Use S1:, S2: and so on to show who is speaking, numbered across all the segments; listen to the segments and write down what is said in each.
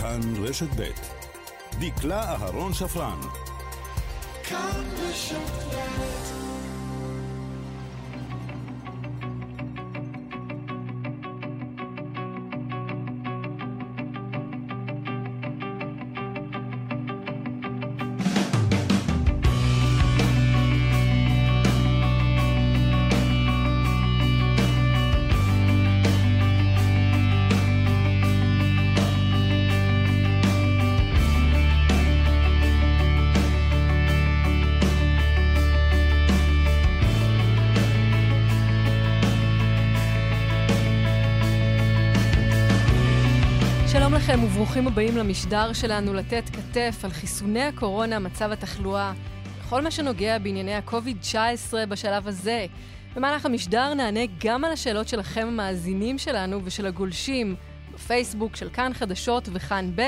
S1: כאן רשת ב' דקלה אהרון שפרן. כאן רשת ב'
S2: ברוכים הבאים למשדר שלנו לתת כתף על חיסוני הקורונה, מצב התחלואה, בכל מה שנוגע בענייני ה-COVID-19 בשלב הזה. במהלך המשדר נענה גם על השאלות שלכם המאזינים שלנו ושל הגולשים בפייסבוק של כאן חדשות וכאן ב',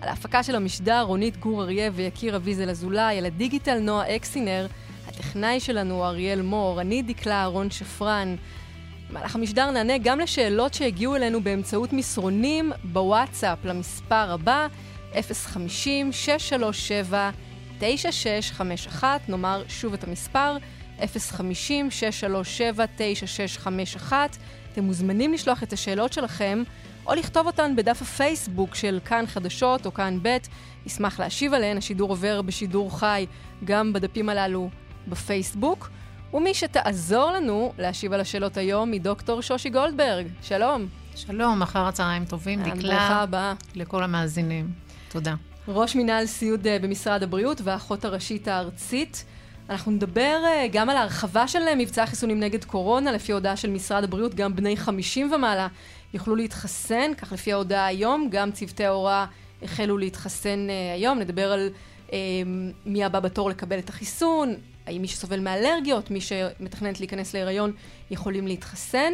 S2: על ההפקה של המשדר רונית גור אריה ויקיר אביזל אזולאי, על הדיגיטל נועה אקסינר, הטכנאי שלנו אריאל מור, אני דקלה אהרון שפרן. במהלך המשדר נענה גם לשאלות שהגיעו אלינו באמצעות מסרונים בוואטסאפ למספר הבא, 050-637-9651, נאמר שוב את המספר, 050-637-9651. אתם מוזמנים לשלוח את השאלות שלכם, או לכתוב אותן בדף הפייסבוק של כאן חדשות או כאן ב', נשמח להשיב עליהן, השידור עובר בשידור חי גם בדפים הללו בפייסבוק. ומי שתעזור לנו להשיב על השאלות היום היא דוקטור שושי גולדברג. שלום.
S3: שלום, אחר הצהריים טובים, דקלה.
S2: ברכה הבאה.
S3: לכל המאזינים. תודה.
S2: ראש מינהל סיעוד אה, במשרד הבריאות והאחות הראשית הארצית. אנחנו נדבר אה, גם על ההרחבה של אה, מבצע חיסונים נגד קורונה, לפי הודעה של משרד הבריאות, גם בני 50 ומעלה יוכלו להתחסן, כך לפי ההודעה היום, גם צוותי ההוראה החלו להתחסן היום. נדבר על מי הבא בתור לקבל את החיסון, האם מי שסובל מאלרגיות, מי שמתכננת להיכנס להיריון, יכולים להתחסן.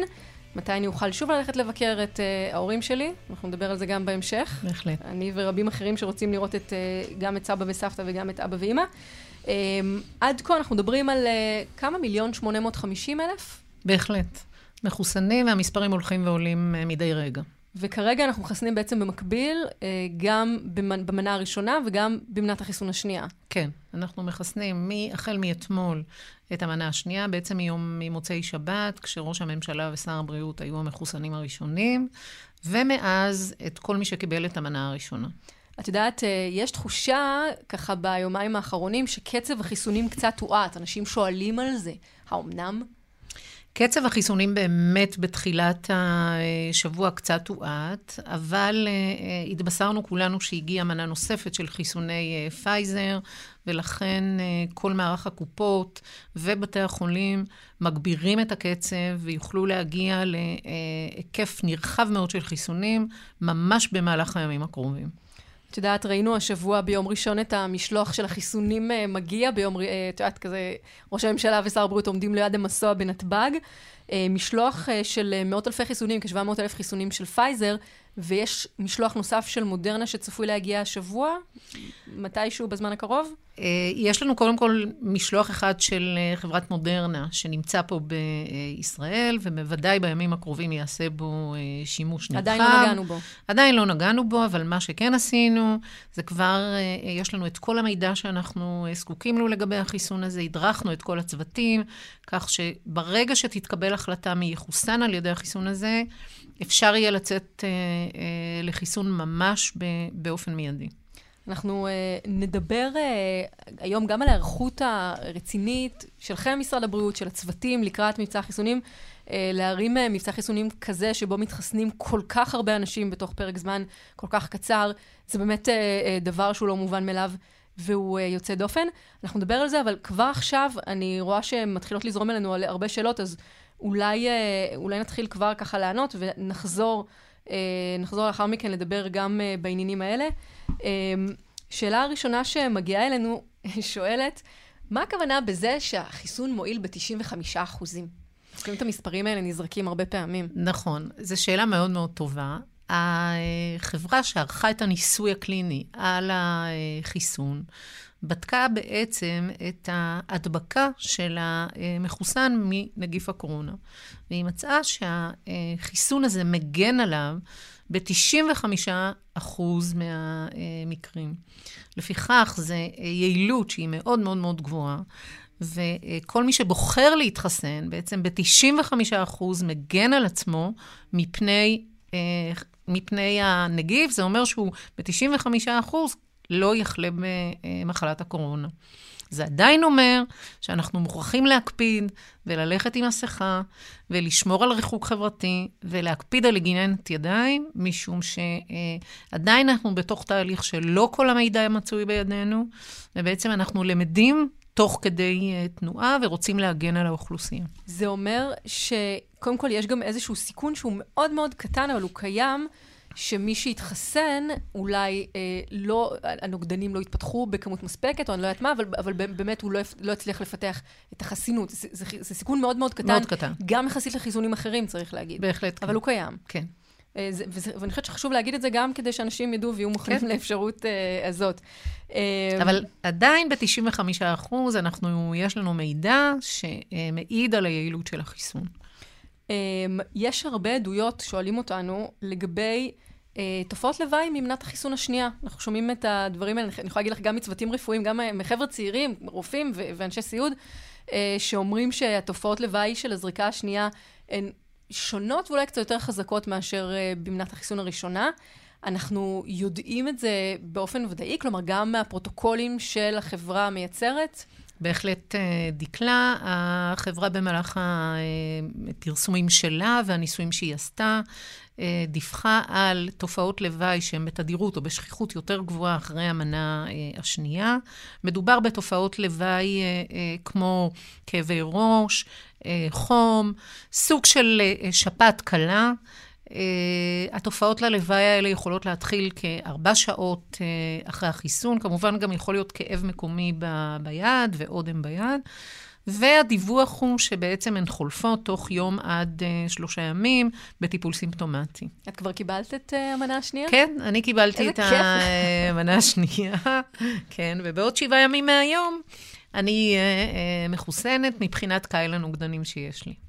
S2: מתי אני אוכל שוב ללכת לבקר את uh, ההורים שלי, אנחנו נדבר על זה גם בהמשך.
S3: בהחלט.
S2: אני ורבים אחרים שרוצים לראות את, uh, גם את סבא וסבתא וגם את אבא ואימא. Um, עד כה אנחנו מדברים על uh, כמה מיליון? 850 אלף?
S3: בהחלט. מחוסנים, והמספרים הולכים ועולים uh, מדי רגע.
S2: וכרגע אנחנו מחסנים בעצם במקביל, אה, גם במנה הראשונה וגם במנת החיסון השנייה.
S3: כן, אנחנו מחסנים החל מאתמול את המנה השנייה, בעצם מיום, ממוצאי שבת, כשראש הממשלה ושר הבריאות היו המחוסנים הראשונים, ומאז את כל מי שקיבל את המנה הראשונה.
S2: את יודעת, אה, יש תחושה, ככה ביומיים האחרונים, שקצב החיסונים קצת הואט. אנשים שואלים על זה. האומנם?
S3: קצב החיסונים באמת בתחילת השבוע קצת הואט, אבל uh, התבשרנו כולנו שהגיעה מנה נוספת של חיסוני uh, פייזר, ולכן כל מערך הקופות ובתי החולים מגבירים את הקצב ויוכלו להגיע להיקף נרחב מאוד של חיסונים ממש במהלך הימים הקרובים.
S2: את יודעת, ראינו השבוע ביום ראשון את המשלוח של החיסונים אה, מגיע, ביום, אה, את יודעת, כזה, ראש הממשלה ושר הבריאות עומדים ליד המסוע בנתב"ג. אה, משלוח של מאות אלפי חיסונים, כ-700 אלף חיסונים של פייזר, ויש משלוח נוסף של מודרנה שצפוי להגיע השבוע, מתישהו בזמן הקרוב?
S3: אה, יש לנו קודם כל משלוח אחד של אה, חברת מודרנה, שנמצא פה בישראל, ובוודאי בימים הקרובים יעשה בו אה, שימוש נרחב.
S2: עדיין לא נגענו בו.
S3: עדיין לא נגענו בו, אבל מה שכן עשינו, זה כבר, יש לנו את כל המידע שאנחנו זקוקים לו לגבי החיסון הזה, הדרכנו את כל הצוותים, כך שברגע שתתקבל החלטה מי יחוסן על ידי החיסון הזה, אפשר יהיה לצאת אה, אה, לחיסון ממש באופן מיידי.
S2: אנחנו uh, נדבר uh, היום גם על ההיערכות הרצינית שלכם, משרד הבריאות, של הצוותים לקראת מבצע חיסונים, uh, להרים uh, מבצע חיסונים כזה שבו מתחסנים כל כך הרבה אנשים בתוך פרק זמן כל כך קצר. זה באמת uh, uh, דבר שהוא לא מובן מאליו. והוא uh, יוצא דופן. אנחנו נדבר על זה, אבל כבר עכשיו אני רואה שמתחילות לזרום אלינו הרבה שאלות, אז אולי, uh, אולי נתחיל כבר ככה לענות ונחזור uh, נחזור לאחר מכן לדבר גם uh, בעניינים האלה. שאלה הראשונה שמגיעה אלינו שואלת, מה הכוונה בזה שהחיסון מועיל ב-95 אחוזים? אנחנו את המספרים האלה נזרקים הרבה פעמים.
S3: נכון, זו שאלה מאוד מאוד טובה. החברה שערכה את הניסוי הקליני על החיסון, בדקה בעצם את ההדבקה של המחוסן מנגיף הקורונה. והיא מצאה שהחיסון הזה מגן עליו ב-95% מהמקרים. לפיכך, זו יעילות שהיא מאוד מאוד מאוד גבוהה. וכל מי שבוחר להתחסן, בעצם ב-95% מגן על עצמו מפני, מפני הנגיף. זה אומר שהוא ב-95% לא יחלה במחלת הקורונה. זה עדיין אומר שאנחנו מוכרחים להקפיד וללכת עם מסכה ולשמור על ריחוק חברתי ולהקפיד על היגיינת ידיים, משום שעדיין אנחנו בתוך תהליך שלא כל המידע מצוי בידינו, ובעצם אנחנו למדים תוך כדי uh, תנועה ורוצים להגן על האוכלוסייה.
S2: זה אומר שקודם כל יש גם איזשהו סיכון שהוא מאוד מאוד קטן, אבל הוא קיים. שמי שיתחסן, אולי אה, לא, הנוגדנים לא יתפתחו בכמות מספקת, או אני לא יודעת מה, אבל, אבל באמת הוא לא, לא יצליח לפתח את החסינות. זה, זה, זה סיכון מאוד מאוד קטן.
S3: מאוד קטן.
S2: גם יחסית לחיסונים אחרים, צריך להגיד.
S3: בהחלט.
S2: אבל כן. הוא קיים.
S3: כן.
S2: אה, זה, וזה, ואני חושבת שחשוב להגיד את זה גם כדי שאנשים ידעו ויהיו מוכנים כן. לאפשרות אה, הזאת.
S3: אה, אבל עדיין ב-95 אחוז, אנחנו, יש לנו מידע שמעיד על היעילות של החיסון.
S2: אמ, יש הרבה עדויות, שואלים אותנו, לגבי אה, תופעות לוואי ממנת החיסון השנייה. אנחנו שומעים את הדברים האלה, אני יכולה להגיד לך גם מצוותים רפואיים, גם מחבר'ה צעירים, רופאים ואנשי סיעוד, אה, שאומרים שהתופעות לוואי של הזריקה השנייה הן שונות ואולי קצת יותר חזקות מאשר אה, במנת החיסון הראשונה. אנחנו יודעים את זה באופן ודאי, כלומר, גם מהפרוטוקולים של החברה המייצרת.
S3: בהחלט אה, דקלה. החברה במהלך הפרסומים שלה והניסויים שהיא עשתה, אה, דיווחה על תופעות לוואי שהן בתדירות או בשכיחות יותר גבוהה אחרי המנה אה, השנייה. מדובר בתופעות לוואי כמו כאבי ראש, חום, סוג של שפעת קלה. Uh, התופעות ללוואי האלה יכולות להתחיל כארבע שעות uh, אחרי החיסון. כמובן גם יכול להיות כאב מקומי ב- ביד ואודם ביד. והדיווח הוא שבעצם הן חולפות תוך יום עד uh, שלושה ימים בטיפול סימפטומטי.
S2: את כבר קיבלת את uh, המנה השנייה?
S3: כן, אני קיבלתי את המנה השנייה, כן, ובעוד שבעה ימים מהיום אני uh, uh, מחוסנת מבחינת קהל הנוגדנים שיש לי.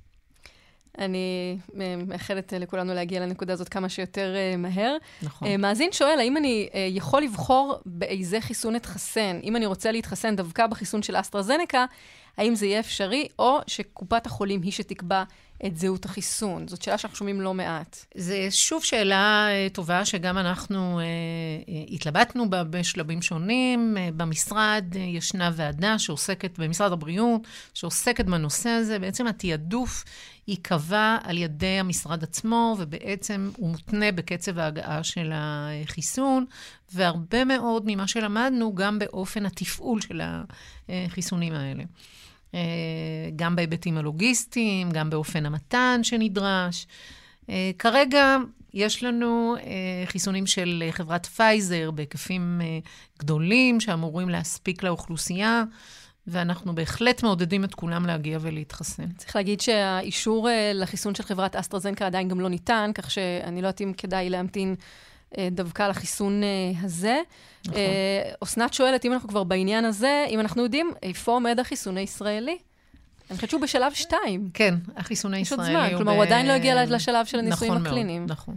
S2: אני מאחלת לכולנו להגיע לנקודה הזאת כמה שיותר אה, מהר.
S3: נכון.
S2: אה, מאזין שואל, האם אני אה, יכול לבחור באיזה חיסון אתחסן? אם אני רוצה להתחסן דווקא בחיסון של אסטרזנקה, האם זה יהיה אפשרי, או שקופת החולים היא שתקבע את זהות החיסון? זאת שאלה שאנחנו שומעים לא מעט.
S3: זו שוב שאלה טובה שגם אנחנו התלבטנו בה בשלבים שונים. במשרד ישנה ועדה שעוסקת, במשרד הבריאות, שעוסקת בנושא הזה. בעצם התעדוף ייקבע על ידי המשרד עצמו, ובעצם הוא מותנה בקצב ההגעה של החיסון, והרבה מאוד ממה שלמדנו גם באופן התפעול של החיסונים האלה. אה, גם בהיבטים הלוגיסטיים, גם באופן המתן שנדרש. אה, כרגע יש לנו אה, חיסונים של חברת פייזר בהיקפים גדולים שאמורים להספיק לאוכלוסייה. ואנחנו בהחלט מעודדים את כולם להגיע ולהתחסן.
S2: צריך להגיד שהאישור לחיסון של חברת אסטרזנקה עדיין גם לא ניתן, כך שאני לא יודעת אם כדאי להמתין דווקא לחיסון אה, הזה. נכון. אסנת שואלת, אם אנחנו כבר בעניין הזה, אם אנחנו יודעים איפה עומד החיסון הישראלי? אני חושבת שהוא בשלב שתיים.
S3: כן, החיסון הישראלי
S2: הוא... יש עוד זמן, כלומר, ב... הוא עדיין לא הגיע לשלב של הניסויים
S3: נכון
S2: הקליניים.
S3: נכון.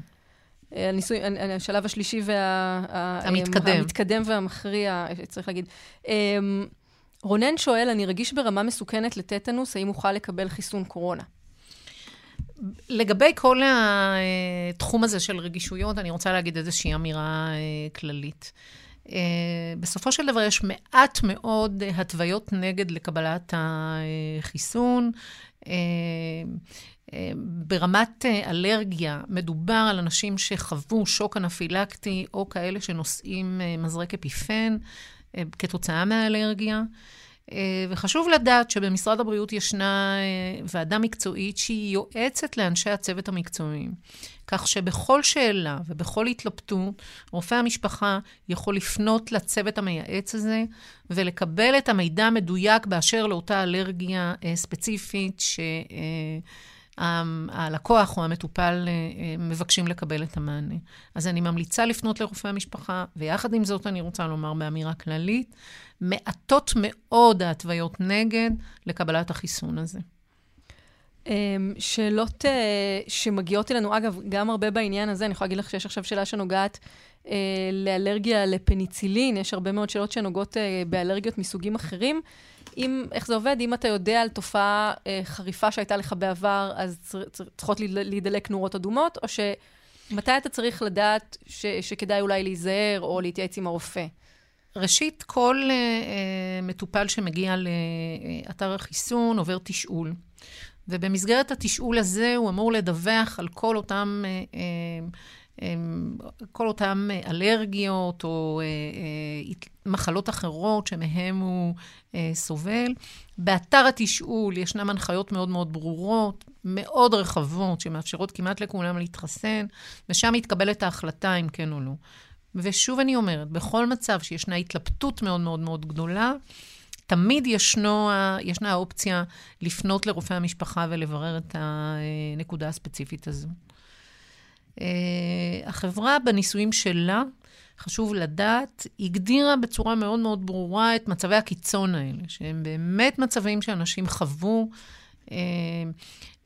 S2: הניסוי, השלב השלישי וה...
S3: המתקדם.
S2: המתקדם והמכריע, צריך להגיד. אמ, רונן שואל, אני רגיש ברמה מסוכנת לטטנוס, האם אוכל לקבל חיסון קורונה?
S3: לגבי כל התחום הזה של רגישויות, אני רוצה להגיד איזושהי אמירה אה, כללית. אה, בסופו של דבר יש מעט מאוד התוויות נגד לקבלת החיסון. אה, ברמת אלרגיה, מדובר על אנשים שחוו שוק אנפילקטי או כאלה שנושאים מזרק אפיפן. כתוצאה מהאלרגיה. אה, וחשוב לדעת שבמשרד הבריאות ישנה אה, ועדה מקצועית שהיא יועצת לאנשי הצוות המקצועיים. כך שבכל שאלה ובכל התלבטות, רופא המשפחה יכול לפנות לצוות המייעץ הזה ולקבל את המידע המדויק באשר לאותה אלרגיה אה, ספציפית ש... הלקוח או המטופל מבקשים לקבל את המענה. אז אני ממליצה לפנות לרופא המשפחה, ויחד עם זאת אני רוצה לומר באמירה כללית, מעטות מאוד ההתוויות נגד לקבלת החיסון הזה.
S2: אמ, שאלות אה, שמגיעות אלינו, אגב, גם הרבה בעניין הזה, אני יכולה להגיד לך שיש עכשיו שאלה שנוגעת אה, לאלרגיה לפניצילין, יש הרבה מאוד שאלות שנוגעות אה, באלרגיות מסוגים אחרים. אם, איך זה עובד? אם אתה יודע על תופעה חריפה שהייתה לך בעבר, אז צריכות להידלק נורות אדומות, או שמתי אתה צריך לדעת ש, שכדאי אולי להיזהר או להתייעץ עם הרופא?
S3: ראשית, כל uh, מטופל שמגיע לאתר החיסון עובר תשאול. ובמסגרת התשאול הזה הוא אמור לדווח על כל אותם, אה, כל אותם אלרגיות או מחלות אחרות שמהם הוא סובל. באתר התשאול ישנן הנחיות מאוד מאוד ברורות, מאוד רחבות, שמאפשרות כמעט לכולם להתחסן, ושם מתקבלת ההחלטה אם כן או לא. ושוב אני אומרת, בכל מצב שישנה התלבטות מאוד מאוד מאוד גדולה, תמיד ישנו, ישנה האופציה לפנות לרופא המשפחה ולברר את הנקודה הספציפית הזו. אה, החברה בניסויים שלה, חשוב לדעת, הגדירה בצורה מאוד מאוד ברורה את מצבי הקיצון האלה, שהם באמת מצבים שאנשים חוו.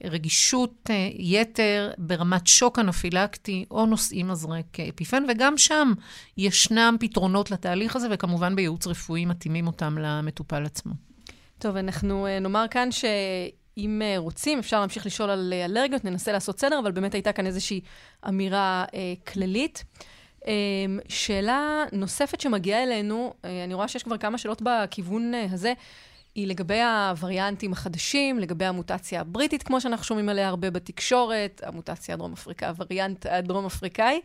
S3: רגישות אה, יתר ברמת שוק אנפילקטי או נושאים מזרק אפיפן, וגם שם ישנם פתרונות לתהליך הזה, וכמובן בייעוץ רפואי מתאימים אותם למטופל עצמו.
S2: טוב, אנחנו אה, נאמר כאן שאם אה, רוצים, אפשר להמשיך לשאול על אלרגיות, ננסה לעשות סדר, אבל באמת הייתה כאן איזושהי אמירה אה, כללית. אה, שאלה נוספת שמגיעה אלינו, אה, אני רואה שיש כבר כמה שאלות בכיוון אה, הזה. היא לגבי הווריאנטים החדשים, לגבי המוטציה הבריטית, כמו שאנחנו שומעים עליה הרבה בתקשורת, המוטציה הדרום-אפריקאי, הווריאנט הדרום-אפריקאי.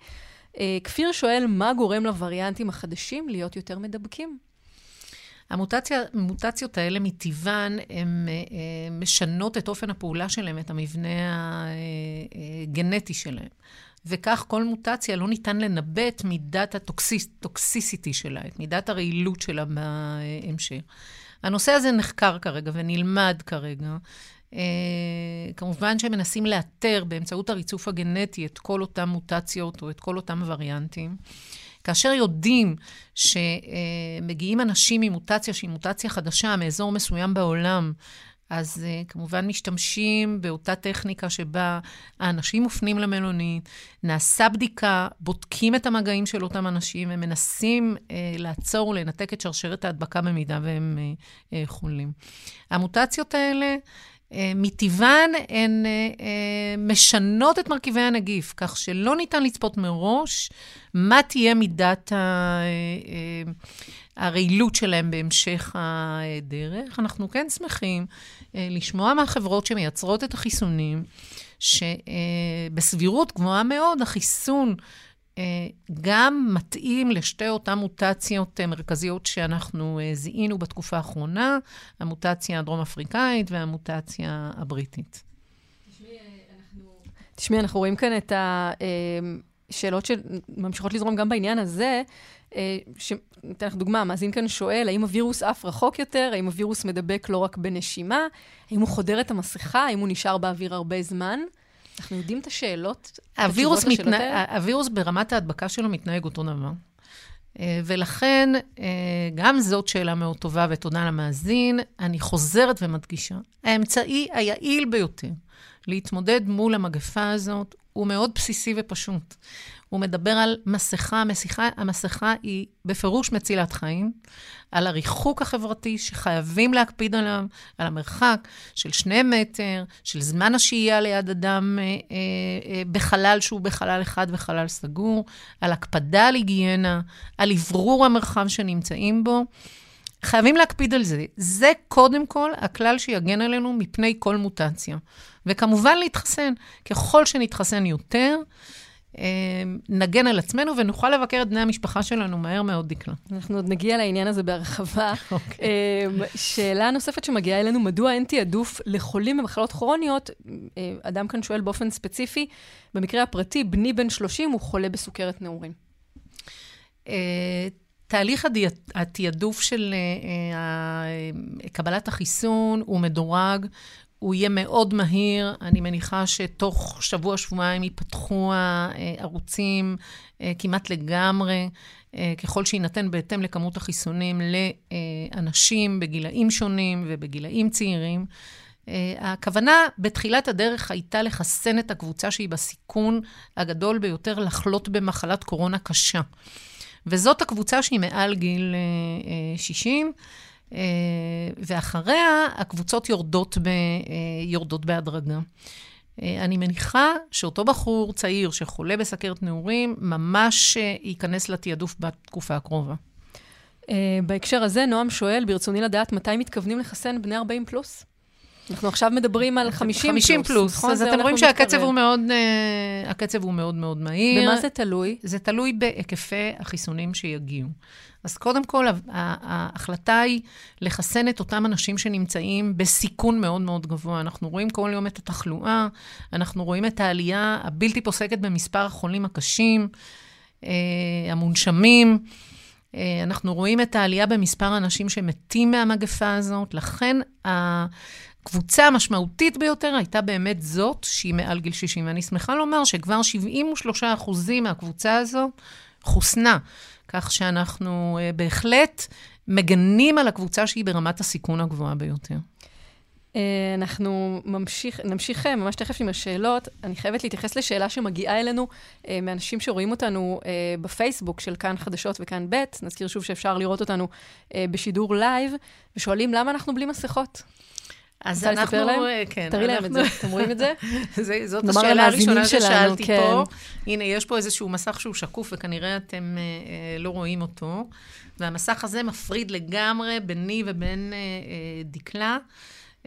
S2: אה, כפיר שואל, מה גורם לווריאנטים החדשים להיות יותר מדבקים?
S3: המוטציות האלה מטבען, הן אה, משנות את אופן הפעולה שלהם, את המבנה הגנטי שלהם. וכך כל מוטציה לא ניתן לנבא את מידת הטוקסיסיטי שלה, את מידת הרעילות שלה בהמשך. הנושא הזה נחקר כרגע ונלמד כרגע. Uh, כמובן שמנסים לאתר באמצעות הריצוף הגנטי את כל אותן מוטציות או את כל אותם וריאנטים. כאשר יודעים שמגיעים אנשים עם מוטציה שהיא מוטציה חדשה מאזור מסוים בעולם, אז uh, כמובן משתמשים באותה טכניקה שבה האנשים מופנים למלונית, נעשה בדיקה, בודקים את המגעים של אותם אנשים ומנסים uh, לעצור ולנתק את שרשרת ההדבקה במידה והם uh, uh, חולים. המוטציות האלה, מטבען הן משנות את מרכיבי הנגיף, כך שלא ניתן לצפות מראש מה תהיה מידת הרעילות שלהם בהמשך הדרך. אנחנו כן שמחים אה, לשמוע מהחברות שמייצרות את החיסונים, שבסבירות גבוהה מאוד החיסון אה, גם מתאים לשתי אותן מוטציות אה, מרכזיות שאנחנו זיהינו בתקופה האחרונה, המוטציה הדרום-אפריקאית והמוטציה הבריטית.
S2: תשמעי, אנחנו רואים כאן את השאלות שממשיכות לזרום גם בעניין הזה. אה, אתן לך דוגמה, מאזין כאן שואל, האם הווירוס עף רחוק יותר? האם הווירוס מדבק לא רק בנשימה? האם הוא חודר את המסכה? האם הוא נשאר באוויר הרבה זמן? אנחנו יודעים את השאלות,
S3: הווירוס, מתנה... הווירוס ברמת ההדבקה שלו מתנהג אותו דבר. אה, ולכן, אה, גם זאת שאלה מאוד טובה, ותודה למאזין. אני חוזרת ומדגישה, האמצעי היעיל ביותר להתמודד מול המגפה הזאת הוא מאוד בסיסי ופשוט. הוא מדבר על מסכה, המסכה, המסכה היא בפירוש מצילת חיים, על הריחוק החברתי שחייבים להקפיד עליו, על המרחק של שני מטר, של זמן השהייה ליד אדם אה, אה, אה, בחלל שהוא בחלל אחד וחלל סגור, על הקפדה על היגיינה, על אוורור המרחב שנמצאים בו. חייבים להקפיד על זה. זה קודם כל הכלל שיגן עלינו מפני כל מוטציה. וכמובן להתחסן. ככל שנתחסן יותר, אה, נגן על עצמנו ונוכל לבקר את בני המשפחה שלנו מהר מאוד, דקלה.
S2: אנחנו עוד נגיע לעניין הזה בהרחבה. Okay. אוקיי. אה, שאלה נוספת שמגיעה אלינו, מדוע אין תעדוף לחולים במחלות כרוניות? אה, אדם כאן שואל באופן ספציפי, במקרה הפרטי, בני בן 30 הוא חולה בסוכרת נעורים.
S3: תהליך התעדוף של קבלת החיסון הוא מדורג. הוא יהיה מאוד מהיר. אני מניחה שתוך שבוע-שבועיים ייפתחו הערוצים אה, כמעט לגמרי, אה, ככל שיינתן בהתאם לכמות החיסונים לאנשים בגילאים שונים ובגילאים צעירים. הכוונה בתחילת הדרך הייתה לחסן את הקבוצה שהיא בסיכון הגדול ביותר לחלות במחלת קורונה קשה. וזאת הקבוצה שהיא מעל גיל 60, ואחריה הקבוצות יורדות, ב, יורדות בהדרגה. אה, אני מניחה שאותו בחור צעיר שחולה בסכרת נעורים, ממש אה, ייכנס לתעדוף בתקופה הקרובה.
S2: בהקשר הזה, נועם שואל, ברצוני לדעת מתי מתכוונים לחסן בני 40 פלוס? אנחנו עכשיו מדברים על 50,
S3: 50 פלוס. פלוס. נכון, אז אתם רואים שהקצב הוא מאוד, uh, הקצב הוא מאוד מאוד מהיר.
S2: במה זה תלוי?
S3: זה תלוי בהיקפי החיסונים שיגיעו. אז קודם כל, ההחלטה היא לחסן את אותם אנשים שנמצאים בסיכון מאוד מאוד גבוה. אנחנו רואים כל יום את התחלואה, אנחנו רואים את העלייה הבלתי פוסקת במספר החולים הקשים, אה, המונשמים. אה, אנחנו רואים את העלייה במספר האנשים שמתים מהמגפה הזאת, לכן הקבוצה המשמעותית ביותר הייתה באמת זאת שהיא מעל גיל 60. ואני שמחה לומר שכבר 73 מהקבוצה הזו חוסנה. כך שאנחנו אה, בהחלט מגנים על הקבוצה שהיא ברמת הסיכון הגבוהה ביותר.
S2: אה, אנחנו ממשיך, נמשיך אה, ממש תכף עם השאלות. אני חייבת להתייחס לשאלה שמגיעה אלינו אה, מאנשים שרואים אותנו אה, בפייסבוק של כאן חדשות וכאן ב', נזכיר שוב שאפשר לראות אותנו אה, בשידור לייב, ושואלים למה אנחנו בלי מסכות.
S3: אז אנחנו, לספר להם?
S2: אה, כן. תראי להם את זה, אתם רואים את זה?
S3: זאת השאלה הראשונה ששאלתי כן. פה. הנה, יש פה איזשהו מסך שהוא שקוף, וכנראה אתם אה, אה, לא רואים אותו. והמסך הזה מפריד לגמרי ביני ובין דקלה.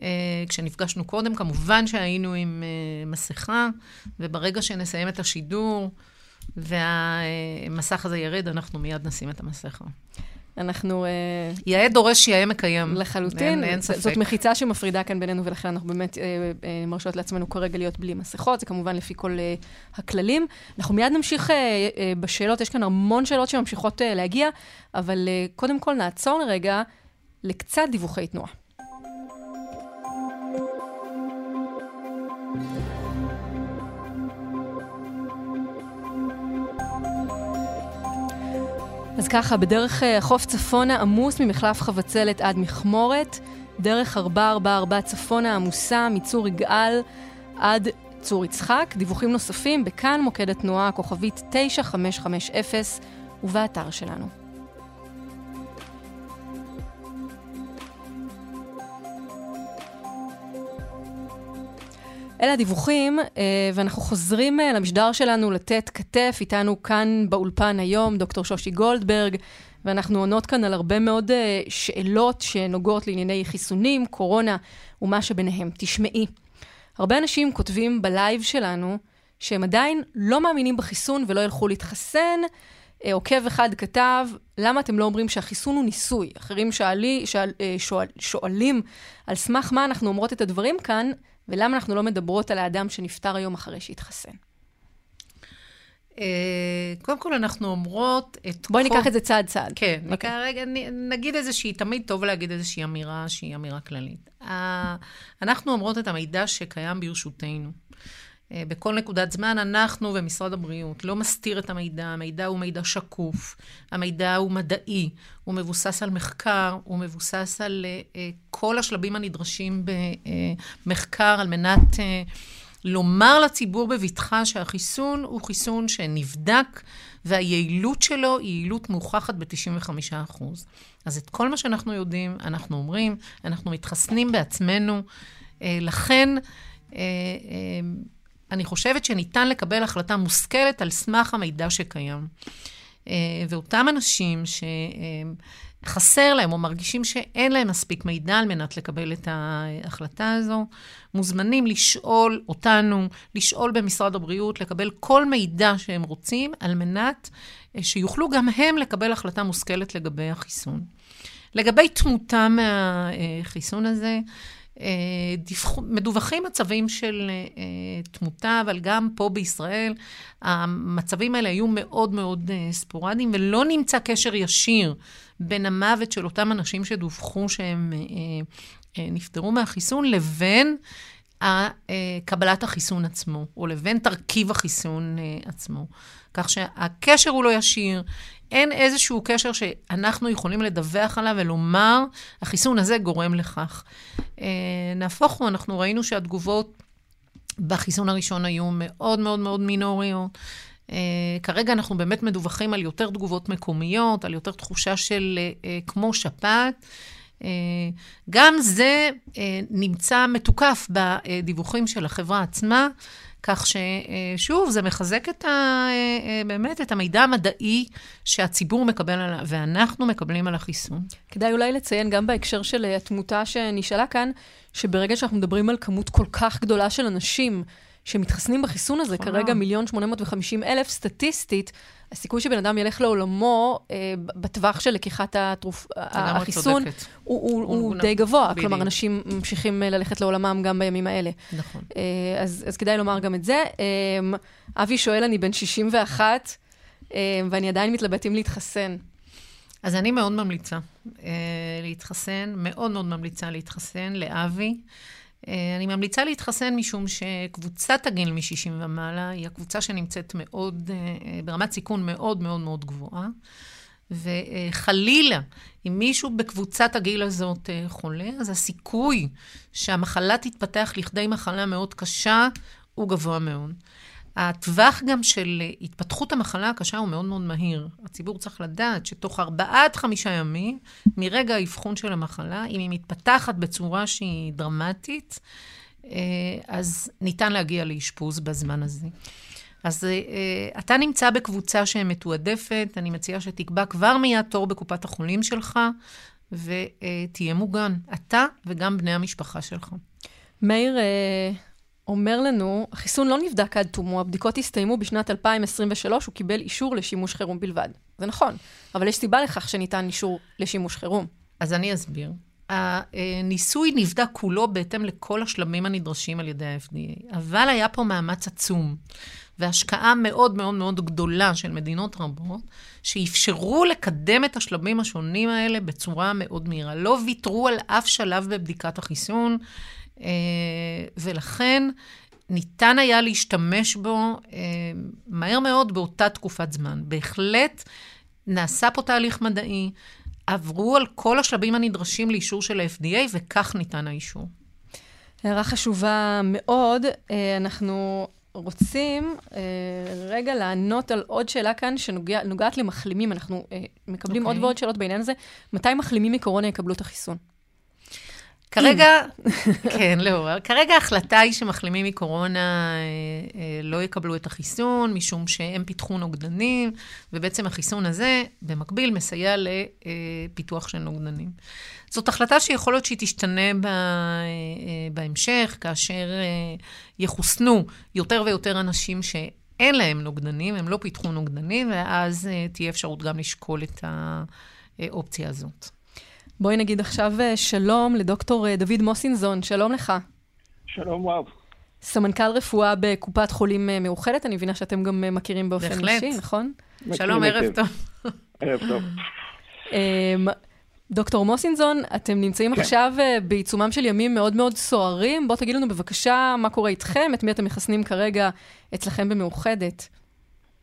S3: אה, כשנפגשנו קודם, כמובן שהיינו עם אה, מסכה, וברגע שנסיים את השידור והמסך הזה ירד, אנחנו מיד נשים את המסכה.
S2: אנחנו... אה,
S3: יאה דורש, יאה מקיים.
S2: לחלוטין. אין, אין ספק. זאת מחיצה שמפרידה כאן בינינו, ולכן אנחנו באמת אה, אה, מרשות לעצמנו כרגע להיות בלי מסכות. זה כמובן לפי כל אה, הכללים. אנחנו מיד נמשיך אה, אה, בשאלות, יש כאן המון שאלות שממשיכות אה, להגיע, אבל אה, קודם כל נעצור לרגע לקצת דיווחי תנועה. אז ככה, בדרך אה, חוף צפונה עמוס ממחלף חבצלת עד מכמורת, דרך 444 צפונה עמוסה מצור יגאל עד צור יצחק. דיווחים נוספים בכאן מוקד התנועה הכוכבית 9550 ובאתר שלנו. אלה הדיווחים, אה, ואנחנו חוזרים אה, למשדר שלנו לתת כתף. איתנו כאן באולפן היום דוקטור שושי גולדברג, ואנחנו עונות כאן על הרבה מאוד אה, שאלות שנוגעות לענייני חיסונים, קורונה ומה שביניהם. תשמעי, הרבה אנשים כותבים בלייב שלנו שהם עדיין לא מאמינים בחיסון ולא ילכו להתחסן. עוקב אחד כתב, למה אתם לא אומרים שהחיסון הוא ניסוי? אחרים שאלי, שאל, שואל, שואלים על סמך מה אנחנו אומרות את הדברים כאן, ולמה אנחנו לא מדברות על האדם שנפטר היום אחרי שהתחסן?
S3: אה, קודם כל, אנחנו אומרות את...
S2: בואי ניקח את זה צעד צעד.
S3: כן, okay. אוקיי. רגע, נגיד איזושהי, תמיד טוב להגיד איזושהי אמירה שהיא אמירה כללית. אנחנו אומרות את המידע שקיים ברשותנו. אה, בכל נקודת זמן, אנחנו ומשרד הבריאות לא מסתיר את המידע, המידע הוא מידע שקוף, המידע הוא מדעי, הוא מבוסס על מחקר, הוא מבוסס על uh, כל השלבים הנדרשים במחקר על מנת לומר לציבור בבטחה שהחיסון הוא חיסון שנבדק והיעילות שלו היא יעילות מוכחת ב-95%. אז את כל מה שאנחנו יודעים, אנחנו אומרים, אנחנו מתחסנים בעצמנו, לכן... אני חושבת שניתן לקבל החלטה מושכלת על סמך המידע שקיים. אה, ואותם אנשים שחסר להם או מרגישים שאין להם מספיק מידע על מנת לקבל את ההחלטה הזו, מוזמנים לשאול אותנו, לשאול במשרד הבריאות, לקבל כל מידע שהם רוצים, על מנת אה, שיוכלו גם הם לקבל החלטה מושכלת לגבי החיסון. לגבי תמותה מהחיסון הזה, אה, דיווח, מדווחים מצבים של uh, תמותה, אבל גם פה בישראל המצבים האלה היו מאוד מאוד uh, ספורדיים, ולא נמצא קשר ישיר בין המוות של אותם אנשים שדווחו שהם נפטרו מהחיסון לבין קבלת החיסון עצמו, או לבין תרכיב החיסון עצמו. כך שהקשר הוא לא ישיר, אין איזשהו קשר שאנחנו יכולים לדווח עליו ולומר, החיסון הזה גורם לכך. נהפוך הוא, אנחנו ראינו שהתגובות בחיסון הראשון היו מאוד מאוד מאוד מינוריות. Uh, כרגע אנחנו באמת מדווחים על יותר תגובות מקומיות, על יותר תחושה של uh, uh, כמו שפעת. Uh, גם זה uh, נמצא מתוקף בדיווחים של החברה עצמה, כך ששוב, זה מחזק את ה, uh, באמת את המידע המדעי שהציבור מקבל עליו, ואנחנו מקבלים על החיסון.
S2: כדאי אולי לציין, גם בהקשר של התמותה שנשאלה כאן, שברגע שאנחנו מדברים על כמות כל כך גדולה של אנשים שמתחסנים בחיסון הזה, כרגע מיליון שמונה מאות וחמישים אלף, סטטיסטית, הסיכוי שבן אדם ילך לעולמו אה, בטווח של לקיחת התרופ... החיסון, הוא, הוא, הוא, הוא די גבוה. בדיוק. כלומר, אנשים ממשיכים אה, ללכת לעולמם גם בימים האלה.
S3: נכון.
S2: אה, אז, אז כדאי לומר גם את זה. אה, אבי שואל, אני בן 61, אה, ואני עדיין מתלבט אם להתחסן.
S3: אז אני מאוד ממליצה אה, להתחסן, מאוד מאוד ממליצה להתחסן, לאבי. אה, אני ממליצה להתחסן משום שקבוצת הגיל מ-60 ומעלה היא הקבוצה שנמצאת מאוד, אה, ברמת סיכון מאוד מאוד מאוד גבוהה. וחלילה, אם מישהו בקבוצת הגיל הזאת אה, חולה, אז הסיכוי שהמחלה תתפתח לכדי מחלה מאוד קשה הוא גבוה מאוד. הטווח גם של התפתחות המחלה הקשה הוא מאוד מאוד מהיר. הציבור צריך לדעת שתוך ארבעה עד חמישה ימים, מרגע האבחון של המחלה, אם היא מתפתחת בצורה שהיא דרמטית, אה, אז ניתן להגיע לאשפוז בזמן הזה. אז אה, אתה נמצא בקבוצה שמתועדפת, אני מציעה שתקבע כבר מיד תור בקופת החולים שלך, ותהיה מוגן, אתה וגם בני המשפחה שלך.
S2: מאיר, אה, אומר לנו, החיסון לא נבדק עד תומו, הבדיקות הסתיימו בשנת 2023, הוא קיבל אישור לשימוש חירום בלבד. זה נכון, אבל יש סיבה לכך שניתן אישור לשימוש חירום.
S3: אז אני אסביר. הניסוי נבדק כולו בהתאם לכל השלבים הנדרשים על ידי ה-FDA, אבל היה פה מאמץ עצום והשקעה מאוד מאוד מאוד גדולה של מדינות רבות, שאפשרו לקדם את השלבים השונים האלה בצורה מאוד מהירה. לא ויתרו על אף שלב בבדיקת החיסון. אה, ולכן ניתן היה להשתמש בו אה, מהר מאוד באותה תקופת זמן. בהחלט נעשה פה תהליך מדעי, עברו על כל השלבים הנדרשים לאישור של ה-FDA, וכך ניתן האישור.
S2: הערה חשובה מאוד. אה, אנחנו רוצים רגע לענות על עוד שאלה כאן שנוגעת למחלימים. אנחנו מקבלים okay. עוד אוקיי. ועוד שאלות בעניין הזה. מתי מחלימים מקורונה יקבלו את החיסון?
S3: כרגע, כן, לא, כרגע ההחלטה היא שמחלימים מקורונה אה, אה, לא יקבלו את החיסון, משום שהם פיתחו נוגדנים, ובעצם החיסון הזה, במקביל, מסייע לפיתוח של נוגדנים. זאת החלטה שיכול להיות שהיא תשתנה ב, אה, בהמשך, כאשר יחוסנו יותר ויותר אנשים ש... אין להם נוגדנים, הם לא פיתחו נוגדנים, ואז תהיה אפשרות גם לשקול את האופציה הזאת.
S2: בואי נגיד עכשיו אה, שלום לדוקטור אה, דוד מוסינזון, שלום לך.
S4: שלום רב.
S2: סמנכ"ל רפואה בקופת חולים אה, מאוחדת, אני מבינה שאתם גם מכירים באופן בהחלט. אישי, נכון?
S3: שלום, ערב טוב.
S4: ערב טוב.
S2: אמ, דוקטור מוסינזון, אתם נמצאים כן. עכשיו בעיצומם של ימים מאוד מאוד סוערים. בואו תגידו לנו בבקשה מה קורה איתכם, את מי אתם מחסנים כרגע אצלכם במאוחדת.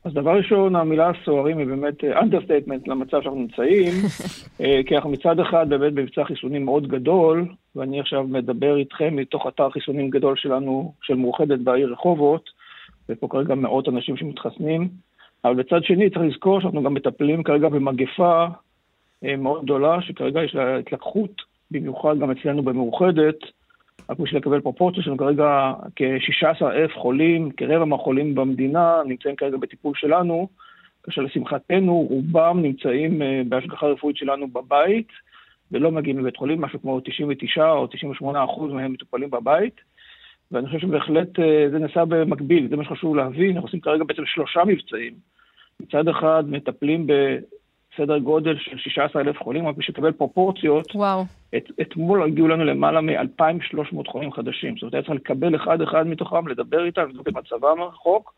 S4: אז דבר ראשון, המילה סוערים היא באמת understatement למצב שאנחנו נמצאים, אה, כי אנחנו מצד אחד באמת במבצע חיסונים מאוד גדול, ואני עכשיו מדבר איתכם מתוך אתר חיסונים גדול שלנו, של מאוחדת בעיר רחובות, ופה כרגע מאות אנשים שמתחסנים, אבל בצד שני צריך לזכור שאנחנו גם מטפלים כרגע במגפה אה, מאוד גדולה, שכרגע יש לה התלקחות, במיוחד גם אצלנו במאוחדת, רק בשביל לקבל פרופורציה, יש לנו כרגע כ-16 אלף חולים, כרבע מהחולים במדינה נמצאים כרגע בטיפול שלנו, כאשר לשמחתנו רובם נמצאים אה, בהשגחה רפואית שלנו בבית, ולא מגיעים לבית חולים, משהו כמו 99 או 98 אחוז מהם מטופלים בבית. ואני חושב שבהחלט אה, זה נעשה במקביל, זה מה שחשוב להבין, אנחנו עושים כרגע בעצם שלושה מבצעים. מצד אחד מטפלים סדר גודל של 16 אלף חולים, רק בשביל לקבל פרופורציות.
S2: וואו.
S4: את, אתמול הגיעו לנו למעלה מ-2,300 חולים חדשים. זאת אומרת, היה צריך לקבל אחד-אחד מתוכם, לדבר איתם, לבדוק את מצבם הרחוק,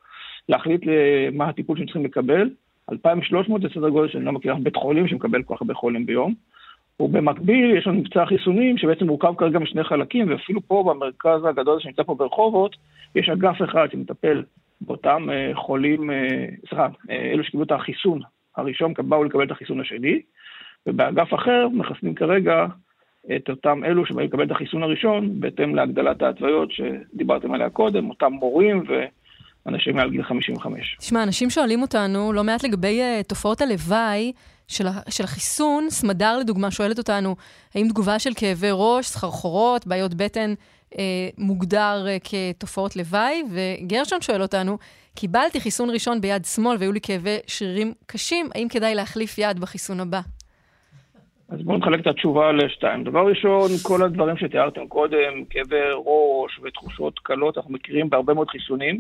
S4: להחליט מה הטיפול שהם צריכים לקבל. 2,300 זה סדר גודל שאני לא מכיר בית חולים שמקבל כל כך הרבה חולים ביום. ובמקביל יש לנו מבצע חיסונים שבעצם מורכב כרגע משני חלקים, ואפילו פה במרכז הגדול שנמצא פה ברחובות, יש אגף אחד שמטפל באותם אה, חולים, אה, סליחה, אה, אלו שקיבלו את החיסון הראשון, באו לקבל את החיסון השני, ובאגף אחר מחסנים כרגע את אותם אלו שבאים לקבל את החיסון הראשון, בהתאם להגדלת ההתוויות שדיברתם עליה קודם, אותם מורים ואנשים מעל גיל 55.
S2: תשמע, אנשים שואלים אותנו לא מעט לגבי uh, תופעות הלוואי של, של החיסון. סמדר, לדוגמה, שואלת אותנו, האם תגובה של כאבי ראש, סחרחורות, בעיות בטן, מוגדר uh, כתופעות לוואי? וגרשון שואל אותנו, קיבלתי חיסון ראשון ביד שמאל והיו לי כאבי שרירים קשים, האם כדאי להחליף יד בחיסון הבא?
S4: אז בואו נחלק את התשובה לשתיים. דבר ראשון, כל הדברים שתיארתם קודם, כאבי ראש ותחושות קלות, אנחנו מכירים בהרבה מאוד חיסונים,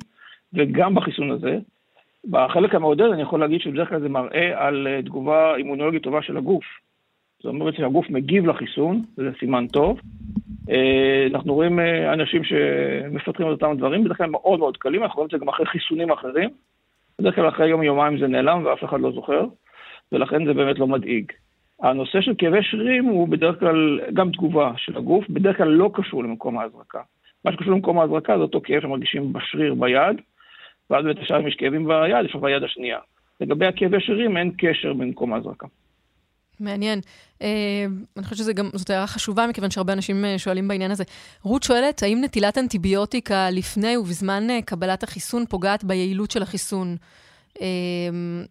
S4: וגם בחיסון הזה. בחלק המעודד אני יכול להגיד שבדרך כלל זה מראה על אה, תגובה אימונולוגית טובה של הגוף. זאת אומרת שהגוף מגיב לחיסון, וזה סימן טוב. אה, אנחנו רואים אה, אנשים שמפתחים את אותם דברים, בדרך כלל מאוד מאוד קלים, אנחנו רואים את זה גם אחרי חיסונים אחרים. בדרך כלל אחרי יום-יומיים זה נעלם ואף אחד לא זוכר, ולכן זה באמת לא מדאיג. הנושא של כאבי שרירים הוא בדרך כלל גם תגובה של הגוף, בדרך כלל לא קשור למקום ההזרקה. מה שקשור למקום ההזרקה זה אותו כאב שמרגישים בשריר ביד, ואז באמת עכשיו יש כאבים ביד, יש ביד השנייה. לגבי הכאבי שרירים אין קשר במקום ההזרקה.
S2: מעניין. Uh, אני חושבת שזאת הערה חשובה, מכיוון שהרבה אנשים uh, שואלים בעניין הזה. רות שואלת, האם נטילת אנטיביוטיקה לפני ובזמן uh, קבלת החיסון פוגעת ביעילות של החיסון? אמ,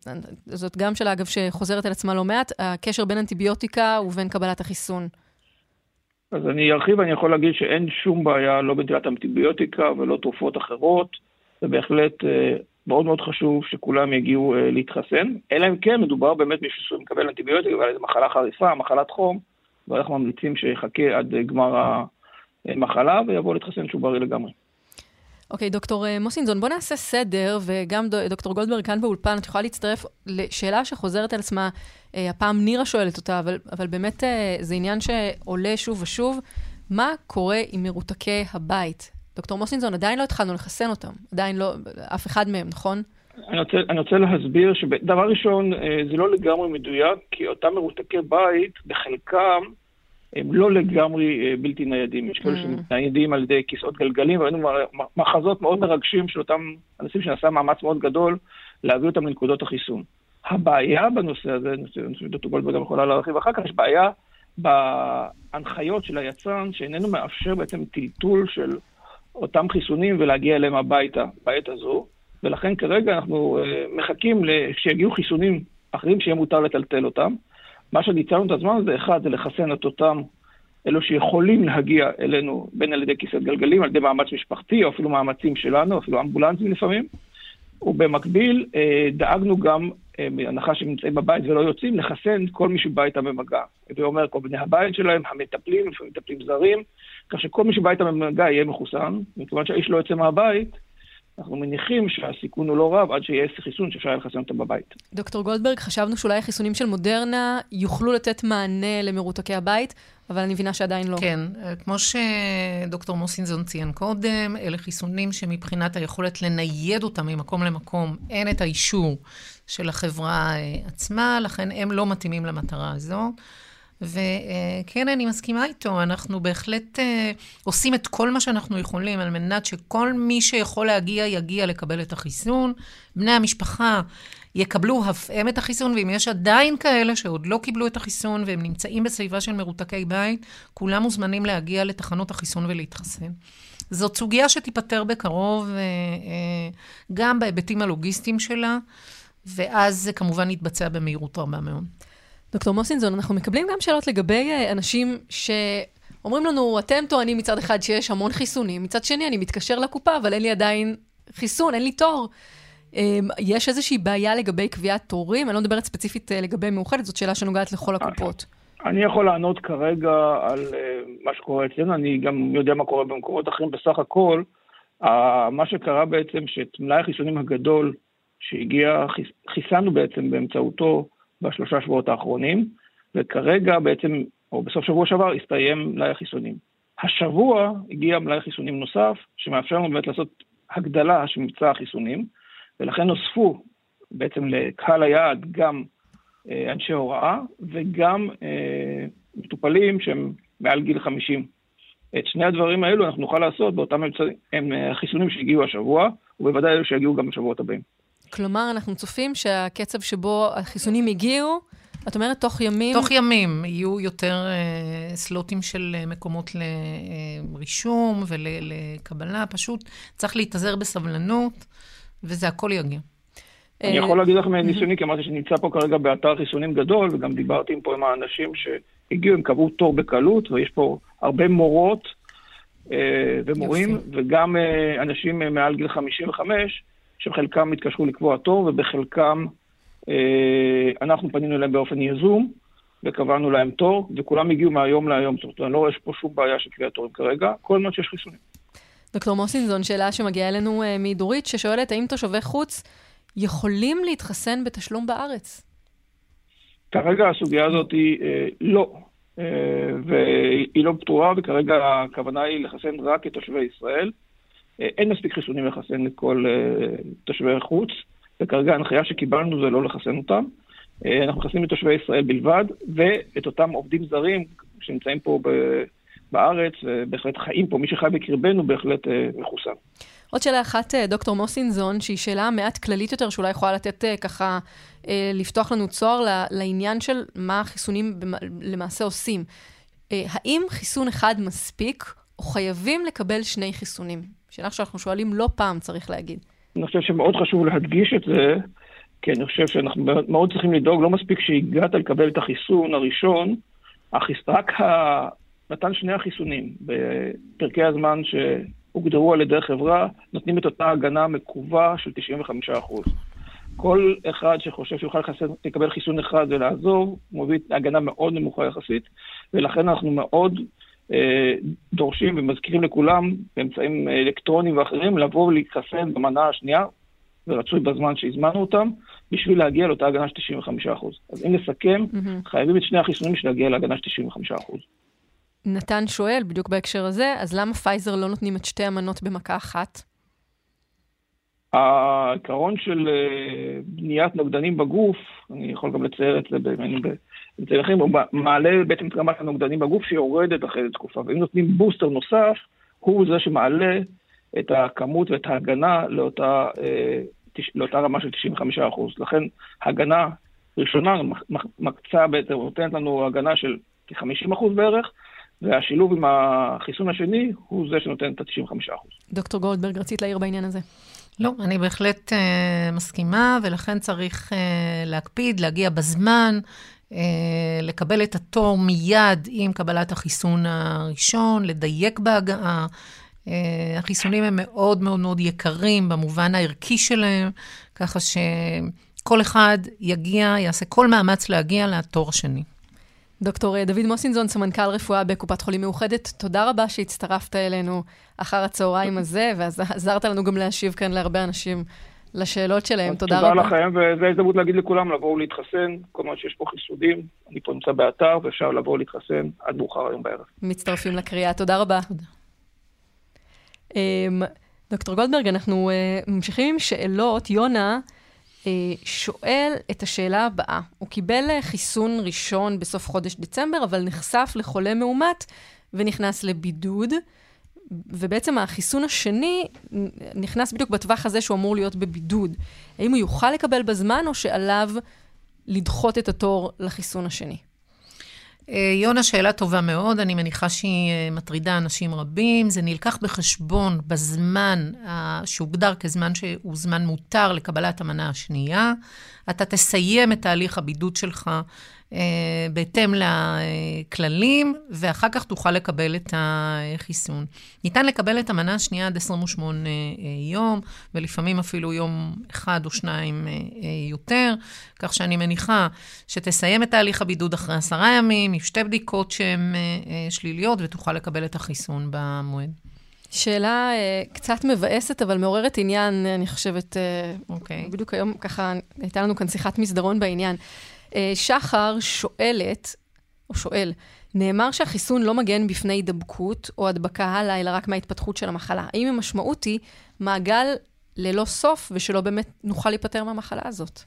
S2: זאת גם שאלה, אגב, שחוזרת על עצמה לא מעט, הקשר בין אנטיביוטיקה ובין קבלת החיסון.
S4: אז אני ארחיב, אני יכול להגיד שאין שום בעיה, לא בנטילת אנטיביוטיקה ולא תרופות אחרות. זה בהחלט מאוד מאוד חשוב שכולם יגיעו אה, להתחסן, אלא אם כן מדובר באמת מישהו שמקבל אנטיביוטיקה ועל איזה מחלה חריפה, מחלת חום, ואנחנו ממליצים שיחכה עד גמר המחלה ויבוא להתחסן שהוא בריא לגמרי.
S2: אוקיי, דוקטור אה, מוסינזון, בוא נעשה סדר, וגם דוקטור גולדברג כאן באולפן, את יכולה להצטרף לשאלה שחוזרת על עצמה, אה, הפעם נירה שואלת אותה, אבל, אבל באמת אה, זה עניין שעולה שוב ושוב. מה קורה עם מרותקי הבית? דוקטור מוסינזון, עדיין לא התחלנו לחסן אותם, עדיין לא, אף אחד מהם, נכון?
S4: אני רוצה, אני רוצה להסביר שדבר ראשון, זה לא לגמרי מדויק, כי אותם מרותקי בית, בחלקם, הם לא לגמרי אה, בלתי ניידים. יש כאלה mm. שניידים על ידי כיסאות גלגלים, והיינו מחזות מאוד מרגשים של אותם אנשים שנעשה מאמץ מאוד גדול להביא אותם לנקודות החיסון. הבעיה בנושא הזה, שדוקטור גולדברג גם יכולה להרחיב אחר כך, יש בעיה בהנחיות של היצרן, שאיננו מאפשר בעצם טלטול של אותם חיסונים ולהגיע אליהם הביתה בעת הזו, ולכן כרגע אנחנו אה, מחכים שיגיעו חיסונים אחרים שיהיה מותר לטלטל אותם. מה שניצלנו את הזמן הזה, אחד, זה לחסן את אותם אלו שיכולים להגיע אלינו, בין על ידי כיסאות גלגלים, על ידי מאמץ משפחתי, או אפילו מאמצים שלנו, אפילו אמבולנסים לפעמים. ובמקביל אה, דאגנו גם, אה, בהנחה שהם נמצאים בבית ולא יוצאים, לחסן כל מי שבא איתם במגע. זה אומר כל בני הבית שלהם, המטפלים, לפעמים מטפלים זרים, כך שכל מי שבא איתם במגע יהיה מחוסן, מכיוון שהאיש לא יוצא מהבית, אנחנו מניחים שהסיכון הוא לא רב עד שיהיה חיסון שאפשר לחסן אותו בבית.
S2: דוקטור גולדברג, חשבנו שאולי החיסונים של מודרנה יוכלו לתת מענה למרותקי הבית, אבל אני מבינה שעדיין לא.
S3: כן, כמו שדוקטור מוסינזון ציין קודם, אלה חיסונים שמבחינת היכולת לנייד אותם ממקום למקום, אין את האישור של החברה אה, עצמה, לכן הם לא מתאימים למטרה הזו. וכן, אני מסכימה איתו, אנחנו בהחלט אה, עושים את כל מה שאנחנו יכולים על מנת שכל מי שיכול להגיע, יגיע לקבל את החיסון. בני המשפחה יקבלו אף הם את החיסון, ואם יש עדיין כאלה שעוד לא קיבלו את החיסון והם נמצאים בסביבה של מרותקי בית, כולם מוזמנים להגיע לתחנות החיסון ולהתחסן. זאת סוגיה שתיפתר בקרוב, אה, אה, גם בהיבטים הלוגיסטיים שלה, ואז זה כמובן יתבצע במהירות רבה מאוד.
S2: דוקטור מוסינזון, אנחנו מקבלים גם שאלות לגבי אה, אנשים שאומרים לנו, אתם טוענים מצד אחד שיש המון חיסונים, מצד שני אני מתקשר לקופה, אבל אין לי עדיין חיסון, אין לי תור. אמ, יש איזושהי בעיה לגבי קביעת תורים? אני לא מדברת ספציפית אה, לגבי מאוחדת, זאת שאלה שנוגעת לכל הקופות.
S4: אני יכול לענות כרגע על אה, מה שקורה אצלנו, אני גם יודע מה קורה במקומות אחרים. בסך הכל, מה שקרה בעצם, שאת מלאי החיסונים הגדול שהגיע, חיסנו בעצם באמצעותו בשלושה שבועות האחרונים, וכרגע בעצם, או בסוף שבוע שעבר, הסתיים מלאי החיסונים. השבוע הגיע מלאי חיסונים נוסף, שמאפשר לנו באמת לעשות הגדלה של מבצע החיסונים, ולכן נוספו בעצם לקהל היעד גם אה, אנשי הוראה וגם אה, מטופלים שהם מעל גיל 50. את שני הדברים האלו אנחנו נוכל לעשות באותם אמצעים, הם החיסונים שהגיעו השבוע, ובוודאי אלו שיגיעו גם בשבועות הבאים.
S2: כלומר, אנחנו צופים שהקצב שבו החיסונים הגיעו, את אומרת תוך ימים?
S3: תוך ימים יהיו יותר uh, סלוטים של uh, מקומות לרישום ולקבלה, פשוט צריך להתאזר בסבלנות, וזה הכל יגיע.
S4: אני יכול להגיד לך מניסיוני, כי אמרתי שאני נמצא פה כרגע באתר חיסונים גדול, וגם דיברתי פה עם האנשים שהגיעו, הם קבעו תור בקלות, ויש פה הרבה מורות אה, ומורים, יופי. וגם אה, אנשים מעל גיל 55, שחלקם התקשרו לקבוע תור, ובחלקם אה, אנחנו פנינו אליהם באופן יזום, וקבענו להם תור, וכולם הגיעו מהיום להיום. זאת אומרת, אני לא רואה פה שום בעיה של קביעת תורים כרגע, כל הזמן שיש חיסונים.
S2: דוקטור מוסינזון, שאלה שמגיעה אלינו מדורית, ששואלת, האם תושבי חוץ יכולים להתחסן בתשלום בארץ?
S4: כרגע הסוגיה הזאת היא אה, לא, אה, והיא לא פתורה, וכרגע הכוונה היא לחסן רק את תושבי ישראל. אה, אין מספיק חיסונים לחסן את כל אה, תושבי החוץ, וכרגע ההנחיה שקיבלנו זה לא לחסן אותם. אה, אנחנו מחסנים את תושבי ישראל בלבד, ואת אותם עובדים זרים שנמצאים פה. בארץ, ובהחלט חיים פה, מי שחי בקרבנו בהחלט אה, מחוסן.
S2: עוד שאלה אחת, אה, דוקטור מוסינזון, שהיא שאלה מעט כללית יותר, שאולי יכולה לתת אה, ככה, אה, לפתוח לנו צוהר לעניין של מה החיסונים למעשה עושים. האם חיסון אחד מספיק, חייבים לקבל שני חיסונים? שאלה שאנחנו שואלים לא פעם, צריך להגיד.
S4: אני חושב שמאוד חשוב להדגיש את זה, כי אני חושב שאנחנו מאוד צריכים לדאוג, לא מספיק שהגעת לקבל את החיסון הראשון, החיס... רק ה... נתן שני החיסונים בפרקי הזמן ש... הוגדרו על ידי חברה, נותנים את אותה הגנה מקווה של 95%. כל אחד שחושב שהוא יוכל לקבל חיסון אחד ולעזוב, מביא הגנה מאוד נמוכה יחסית, ולכן אנחנו מאוד דורשים ומזכירים לכולם, באמצעים אלקטרוניים ואחרים, לבוא ולהתחסן במנה השנייה, ורצוי בזמן שהזמנו אותם, בשביל להגיע לאותה הגנה של 95%. אז אם נסכם, mm-hmm. חייבים את שני החיסונים בשביל להגיע להגנה של 95%.
S2: נתן שואל, בדיוק בהקשר הזה, אז למה פייזר לא נותנים את שתי המנות במכה אחת?
S4: העיקרון של אה, בניית נוגדנים בגוף, אני יכול גם לצייר את זה באמצעים אחרים, הוא מעלה בעצם את רמת הנוגדנים בגוף שיורדת אחרי תקופה, ואם נותנים בוסטר נוסף, הוא זה שמעלה את הכמות ואת ההגנה לאותה, אה, לאותה רמה של 95%. לכן הגנה ראשונה מקצה בעצם, נותנת לנו הגנה של כ-50% בערך, והשילוב עם החיסון השני הוא זה שנותן את ה-95%.
S2: דוקטור גולדברג, רצית להעיר בעניין הזה?
S3: לא, אני בהחלט uh, מסכימה, ולכן צריך uh, להקפיד, להגיע בזמן, uh, לקבל את התור מיד עם קבלת החיסון הראשון, לדייק בהגעה. Uh, החיסונים הם מאוד מאוד מאוד יקרים במובן הערכי שלהם, ככה שכל אחד יגיע, יעשה כל מאמץ להגיע לתור השני.
S2: דוקטור דוד מוסינזון, סמנכ"ל רפואה בקופת חולים מאוחדת, תודה רבה שהצטרפת אלינו אחר הצהריים הזה, ועזרת לנו גם להשיב כאן להרבה אנשים לשאלות שלהם. תודה רבה.
S4: תודה לכם, וזו הזדמנות להגיד לכולם לבואו להתחסן. כל מה שיש פה חיסודים, אני פה נמצא באתר, ואפשר לבוא להתחסן עד מאוחר היום בערב.
S2: מצטרפים לקריאה, תודה רבה. תודה. אמ, דוקטור גולדברג, אנחנו אה, ממשיכים עם שאלות. יונה, אה, שואל את השאלה הבאה. הוא קיבל אה, חיסון ראשון בסוף חודש דצמבר, אבל נחשף לחולה מאומת ונכנס לבידוד. ובעצם החיסון השני נכנס בדיוק בטווח הזה שהוא אמור להיות בבידוד. האם הוא יוכל לקבל בזמן, או שעליו לדחות את התור לחיסון השני?
S3: אה, יונה, שאלה טובה מאוד, אני מניחה שהיא אה, מטרידה אנשים רבים. זה נלקח בחשבון בזמן שהוגדר כזמן שהוא זמן מותר לקבלת המנה השנייה. אתה תסיים את תהליך הבידוד שלך אה, בהתאם לכללים, ואחר כך תוכל לקבל את החיסון. ניתן לקבל את המנה השנייה עד 28 אה, יום, ולפעמים אפילו יום אחד או שניים אה, יותר, כך שאני מניחה שתסיים את תהליך הבידוד אחרי עשרה ימים, עם שתי בדיקות שהן שליליות, ותוכל לקבל את החיסון במועד.
S2: שאלה uh, קצת מבאסת, אבל מעוררת עניין, אני חושבת. אוקיי. Okay. בדיוק היום, ככה, הייתה לנו כאן שיחת מסדרון בעניין. אה, שחר שואלת, או שואל, נאמר שהחיסון לא מגן בפני הידבקות או הדבקה הלאה, אלא רק מההתפתחות של המחלה. האם המשמעות היא מעגל ללא סוף, ושלא באמת נוכל להיפטר מהמחלה הזאת?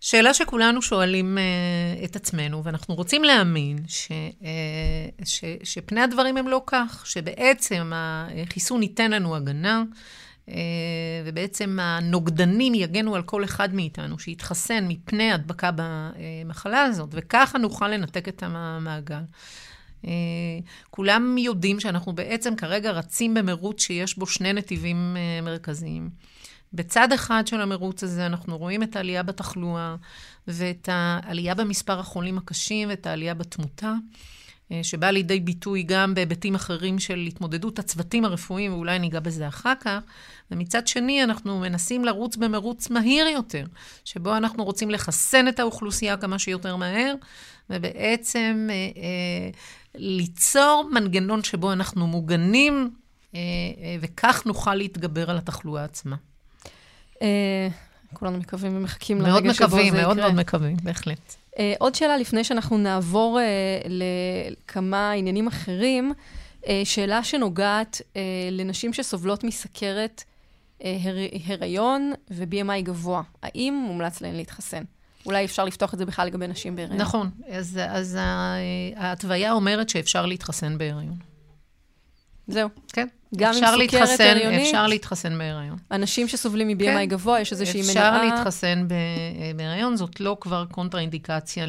S3: שאלה שכולנו שואלים uh, את עצמנו, ואנחנו רוצים להאמין ש, uh, ש, שפני הדברים הם לא כך, שבעצם החיסון ייתן לנו הגנה, ובעצם הנוגדנים יגנו על כל אחד מאיתנו, שיתחסן מפני הדבקה במחלה הזאת, וככה נוכל לנתק את המעגל. Uh, כולם יודעים שאנחנו בעצם כרגע רצים במרוץ שיש בו שני נתיבים uh, מרכזיים. בצד אחד של המרוץ הזה אנחנו רואים את העלייה בתחלואה ואת העלייה במספר החולים הקשים ואת העלייה בתמותה, אה, שבאה לידי ביטוי גם בהיבטים אחרים של התמודדות הצוותים הרפואיים, ואולי ניגע בזה אחר כך. ומצד שני, אנחנו מנסים לרוץ במרוץ מהיר יותר, שבו אנחנו רוצים לחסן את האוכלוסייה כמה שיותר מהר, ובעצם אה, אה, ליצור מנגנון שבו אנחנו מוגנים, אה, אה, וכך נוכל להתגבר על התחלואה עצמה.
S2: אה, כולנו מקווים ומחכים לרגע שבו זה יקרה.
S3: מאוד מקווים, מאוד מאוד מקווים, בהחלט.
S2: אה, עוד שאלה לפני שאנחנו נעבור אה, לכמה עניינים אחרים, שאלה שנוגעת לנשים שסובלות מסכרת הריון ו-BMI גבוה. האם מומלץ להן להתחסן? אולי אפשר לפתוח את זה בכלל לגבי נשים בהריון.
S3: נכון, אז, אז ההתוויה אומרת שאפשר להתחסן בהריון.
S2: זהו.
S3: כן.
S2: גם עם סוכרת להתחסן, הריונית?
S3: אפשר להתחסן בהיריון.
S2: אנשים שסובלים מ-BMI כן. גבוה, יש איזושהי
S3: אפשר
S2: מניעה...
S3: אפשר להתחסן בהיריון, זאת לא כבר קונטראינדיקציה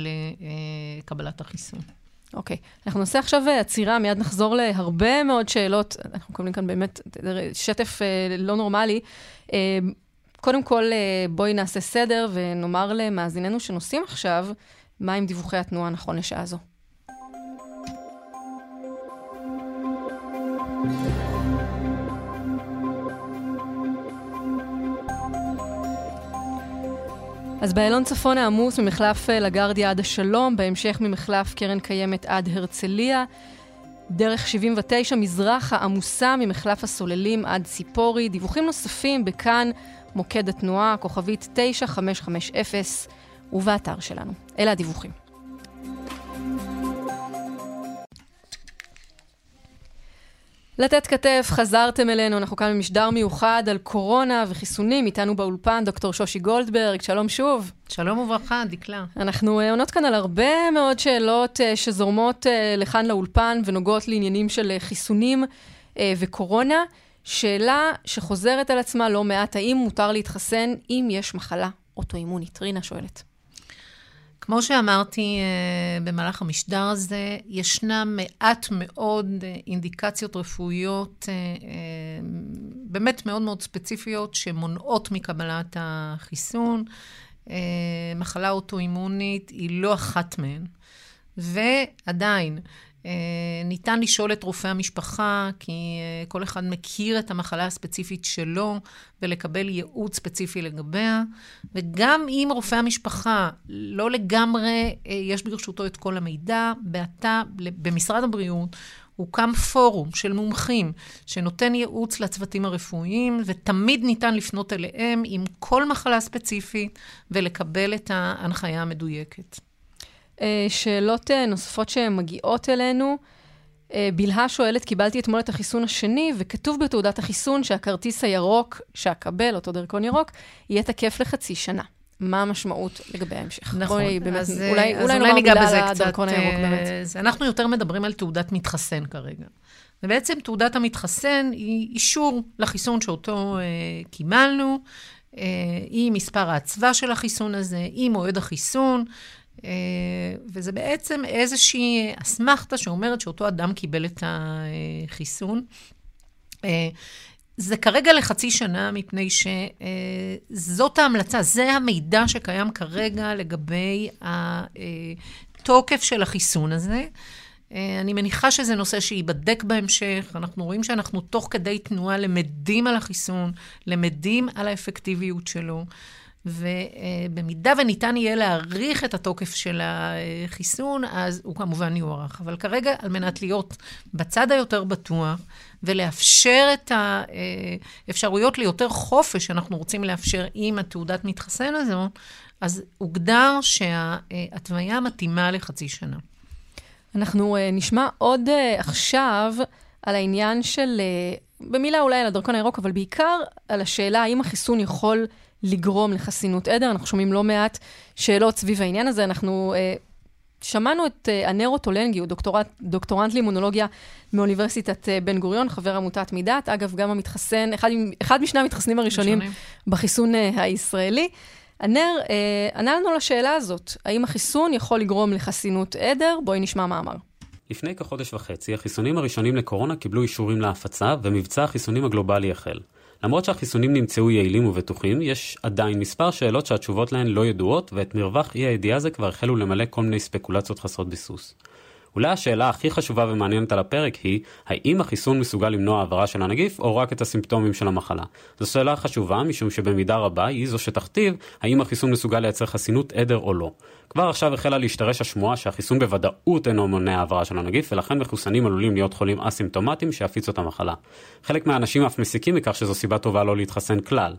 S3: לקבלת החיסון.
S2: אוקיי, okay. אנחנו נעשה עכשיו אה, עצירה, מיד נחזור להרבה מאוד שאלות. אנחנו מקבלים כאן באמת שטף אה, לא נורמלי. אה, קודם כל, בואי נעשה סדר ונאמר למאזיננו שנוסעים עכשיו, מה עם דיווחי התנועה נכון לשעה זו. אז באיילון צפון העמוס ממחלף אה, לגרדיה עד השלום, בהמשך ממחלף קרן קיימת עד הרצליה. דרך 79 מזרחה עמוסה ממחלף הסוללים עד ציפורי. דיווחים נוספים בכאן, מוקד התנועה, כוכבית 9550 ובאתר שלנו. אלה הדיווחים. לתת כתף, חזרתם אלינו, אנחנו כאן במשדר מיוחד על קורונה וחיסונים, איתנו באולפן דוקטור שושי גולדברג, שלום שוב.
S3: שלום וברכה, דקלה.
S2: אנחנו אה, עונות כאן על הרבה מאוד שאלות אה, שזורמות אה, לכאן לאולפן ונוגעות לעניינים של חיסונים וקורונה. שאלה שחוזרת על עצמה לא מעט, האם מותר להתחסן אם יש מחלה אוטואימונית? רינה שואלת.
S3: כמו שאמרתי uh, במהלך המשדר הזה, ישנם מעט מאוד uh, אינדיקציות רפואיות uh, באמת מאוד מאוד ספציפיות שמונעות מקבלת החיסון. מחלה אוטואימונית היא לא אחת מהן. ועדיין, אה, ניתן לשאול את רופא המשפחה, כי אה, כל אחד מכיר את המחלה הספציפית שלו, ולקבל ייעוץ ספציפי לגביה. וגם אם רופא המשפחה לא לגמרי אה, יש ברשותו את כל המידע, בעתה, במשרד הבריאות, הוקם פורום של מומחים שנותן ייעוץ לצוותים הרפואיים, ותמיד ניתן לפנות אליהם עם כל מחלה ספציפית ולקבל את ההנחיה המדויקת.
S2: אה, שאלות אה, נוספות שמגיעות אלינו. אה, בלהה שואלת, קיבלתי אתמול את החיסון השני, וכתוב בתעודת החיסון שהכרטיס הירוק שאקבל, אותו דרכון ירוק, יהיה תקף לחצי שנה. מה המשמעות לגבי ההמשך?
S3: נכון. בואי באמת,
S2: אז אולי, אז אולי נאמר ניגע בזה קצת. הדרכון הירוק באמת.
S3: אנחנו יותר מדברים על תעודת מתחסן כרגע. ובעצם תעודת המתחסן היא אישור לחיסון שאותו אה, קיבלנו, אה, היא מספר האצווה של החיסון הזה, היא מועד החיסון, וזה בעצם איזושהי אסמכתה שאומרת שאותו אדם קיבל את החיסון. אה, זה כרגע לחצי שנה, מפני שזאת ההמלצה, זה המידע שקיים כרגע לגבי התוקף של החיסון הזה. אה, אני מניחה שזה נושא שייבדק בהמשך. אנחנו רואים שאנחנו תוך כדי תנועה למדים על החיסון, למדים על האפקטיביות שלו. ובמידה וניתן יהיה להאריך את התוקף של החיסון, אז הוא כמובן יוארך. אבל כרגע, על מנת להיות בצד היותר בטוח ולאפשר את האפשרויות ליותר חופש שאנחנו רוצים לאפשר עם התעודת מתחסן הזו, אז הוגדר שההתוויה מתאימה לחצי שנה.
S2: אנחנו אה, נשמע עוד אה, עכשיו על העניין של, אה, במילה אולי על הדרכון הירוק, אבל בעיקר על השאלה האם החיסון יכול לגרום לחסינות עדר. אנחנו שומעים לא מעט שאלות סביב העניין הזה. אנחנו uh, שמענו את uh, אנרו טולנגי, הוא דוקטורט, דוקטורנט לאימונולוגיה מאוניברסיטת uh, בן גוריון, חבר עמותת מידת. אגב, גם המתחסן, אחד, אחד משני המתחסנים הראשונים ראשונים. בחיסון uh, הישראלי. אנר uh, ענה לנו לשאלה הזאת, האם החיסון יכול לגרום לחסינות עדר? בואי נשמע מה אמר.
S5: לפני כחודש וחצי, החיסונים הראשונים לקורונה קיבלו אישורים להפצה, ומבצע החיסונים הגלובלי החל. למרות שהחיסונים נמצאו יעילים ובטוחים, יש עדיין מספר שאלות שהתשובות להן לא ידועות, ואת מרווח אי הידיעה הזה כבר החלו למלא כל מיני ספקולציות חסרות ביסוס. אולי השאלה הכי חשובה ומעניינת על הפרק היא, האם החיסון מסוגל למנוע העברה של הנגיף, או רק את הסימפטומים של המחלה? זו שאלה חשובה, משום שבמידה רבה היא זו שתכתיב האם החיסון מסוגל לייצר חסינות עדר או לא. כבר עכשיו החלה להשתרש השמועה שהחיסון בוודאות אינו מונע העברה של הנגיף, ולכן מחוסנים עלולים להיות חולים אסימפטומטיים שיפיצו את המחלה. חלק מהאנשים אף מסיקים מכך שזו סיבה טובה לא להתחסן כלל.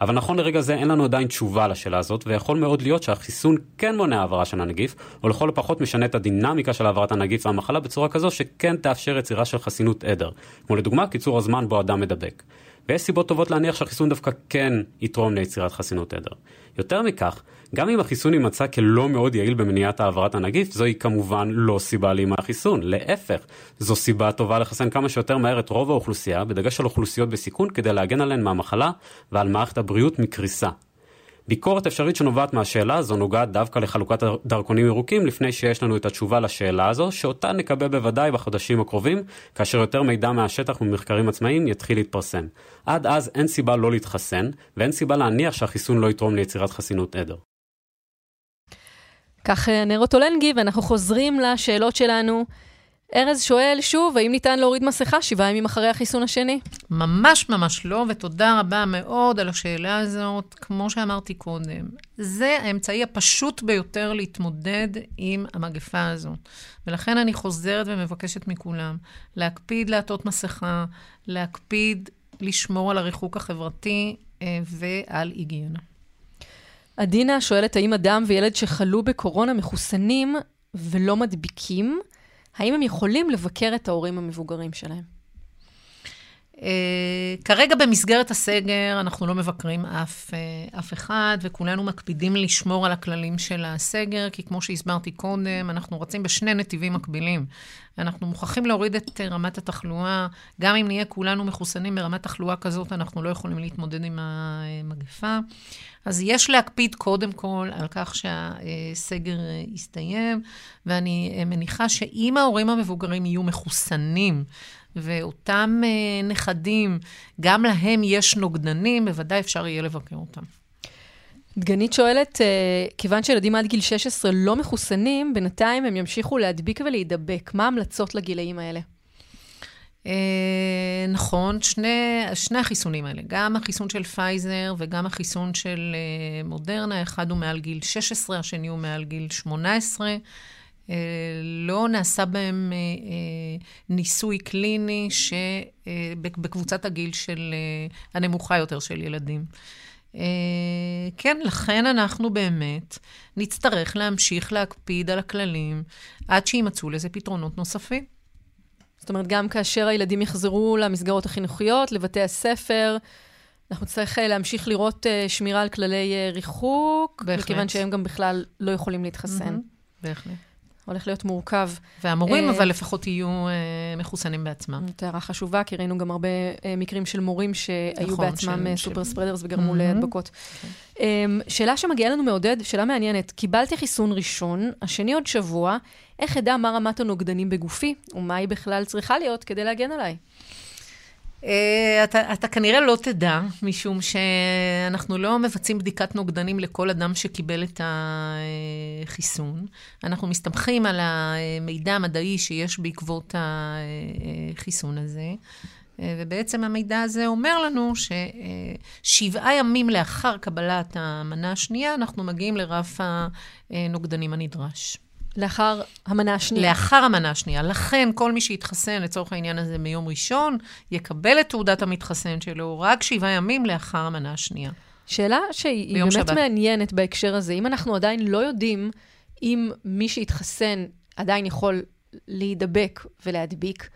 S5: אבל נכון לרגע זה אין לנו עדיין תשובה לשאלה הזאת, ויכול מאוד להיות שהחיסון כן מונע העברה של הנגיף, או לכל הפחות משנה את הדינמיקה של העברת הנגיף והמחלה בצורה כזו שכן תאפשר יצירה של חסינות עדר. כמו לדוגמה, קיצור הזמן בו אדם מדבק. ויש סיבות טובות להניח שהחיסון דווקא כן יתרום ליצירת חסינות עדר. יותר מכך, גם אם החיסון יימצא כלא מאוד יעיל במניעת העברת הנגיף, זוהי כמובן לא סיבה להימנע חיסון. להפך, זו סיבה טובה לחסן כמה שיותר מהר את רוב האוכלוסייה, בדגש על אוכלוסיות בסיכון, כדי להגן עליהן מהמחלה ועל מערכת הבריאות מקריסה. ביקורת אפשרית שנובעת מהשאלה הזו נוגעת דווקא לחלוקת דרכונים ירוקים לפני שיש לנו את התשובה לשאלה הזו, שאותה נקבל בוודאי בחודשים הקרובים, כאשר יותר מידע מהשטח וממחקרים עצמאיים יתחיל להתפרסם. עד אז אין סיבה לא להתחסן, ואין סיבה להניח שהחיסון לא יתרום ליצירת חסינות עדר.
S2: כך אה, נרוטולנגי, ואנחנו חוזרים לשאלות שלנו. ארז שואל שוב, האם ניתן להוריד מסכה שבעה ימים אחרי החיסון השני?
S3: ממש ממש לא, ותודה רבה מאוד על השאלה הזאת. כמו שאמרתי קודם, זה האמצעי הפשוט ביותר להתמודד עם המגפה הזאת. ולכן אני חוזרת ומבקשת מכולם להקפיד לעטות מסכה, להקפיד לשמור על הריחוק החברתי אה, ועל היגיינה.
S2: עדינה שואלת, האם אדם וילד שחלו בקורונה מחוסנים ולא מדביקים, האם הם יכולים לבקר את ההורים המבוגרים שלהם?
S3: Uh, כרגע במסגרת הסגר אנחנו לא מבקרים אף, uh, אף אחד, וכולנו מקפידים לשמור על הכללים של הסגר, כי כמו שהסברתי קודם, אנחנו רצים בשני נתיבים מקבילים. אנחנו מוכרחים להוריד את רמת התחלואה, גם אם נהיה כולנו מחוסנים ברמת תחלואה כזאת, אנחנו לא יכולים להתמודד עם המגפה. אז יש להקפיד קודם כל על כך שהסגר יסתיים, ואני מניחה שאם ההורים המבוגרים יהיו מחוסנים, ואותם נכדים, גם להם יש נוגדנים, בוודאי אפשר יהיה לבקר אותם.
S2: דגנית שואלת, כיוון שילדים עד גיל 16 לא מחוסנים, בינתיים הם ימשיכו להדביק ולהידבק. מה ההמלצות לגילאים האלה?
S3: אה, נכון, שני, שני החיסונים האלה, גם החיסון של פייזר וגם החיסון של אה, מודרנה, אחד הוא מעל גיל 16, השני הוא מעל גיל 18. אה, לא נעשה בהם אה, אה, ניסוי קליני שבקבוצת הגיל של, הנמוכה יותר של ילדים. כן, לכן אנחנו באמת נצטרך להמשיך להקפיד על הכללים עד שימצאו לזה פתרונות נוספים.
S2: זאת אומרת, גם כאשר הילדים יחזרו למסגרות החינוכיות, לבתי הספר, אנחנו נצטרך להמשיך לראות שמירה על כללי ריחוק, בהחלט. מכיוון שהם גם בכלל לא יכולים להתחסן. Mm-hmm,
S3: בהחלט.
S2: הולך להיות מורכב.
S3: והמורים, אבל לפחות יהיו מחוסנים בעצמם.
S2: זאת הערה חשובה, כי ראינו גם הרבה מקרים של מורים שהיו נכון, בעצמם סופר ספרדרס וגרמו להדבקות. שאלה שמגיעה לנו מעודד, שאלה מעניינת. קיבלתי חיסון ראשון, השני עוד שבוע, איך אדע מה רמת הנוגדנים בגופי, ומה היא בכלל צריכה להיות כדי להגן עליי?
S3: אה, אתה, אתה כנראה לא תדע, משום שאנחנו לא מבצעים בדיקת נוגדנים לכל אדם שקיבל את החיסון. אנחנו מסתמכים על המידע המדעי שיש בעקבות החיסון הזה. אה, ובעצם המידע הזה אומר לנו ששבעה ימים לאחר קבלת המנה השנייה, אנחנו מגיעים לרף הנוגדנים הנדרש.
S2: לאחר המנה השנייה.
S3: לאחר המנה השנייה. לכן, כל מי שיתחסן לצורך העניין הזה מיום ראשון, יקבל את תעודת המתחסן שלו רק שבעה ימים לאחר המנה השנייה.
S2: שאלה שהיא באמת שבת. מעניינת בהקשר הזה. אם אנחנו עדיין לא יודעים אם מי שהתחסן עדיין יכול להידבק ולהדביק,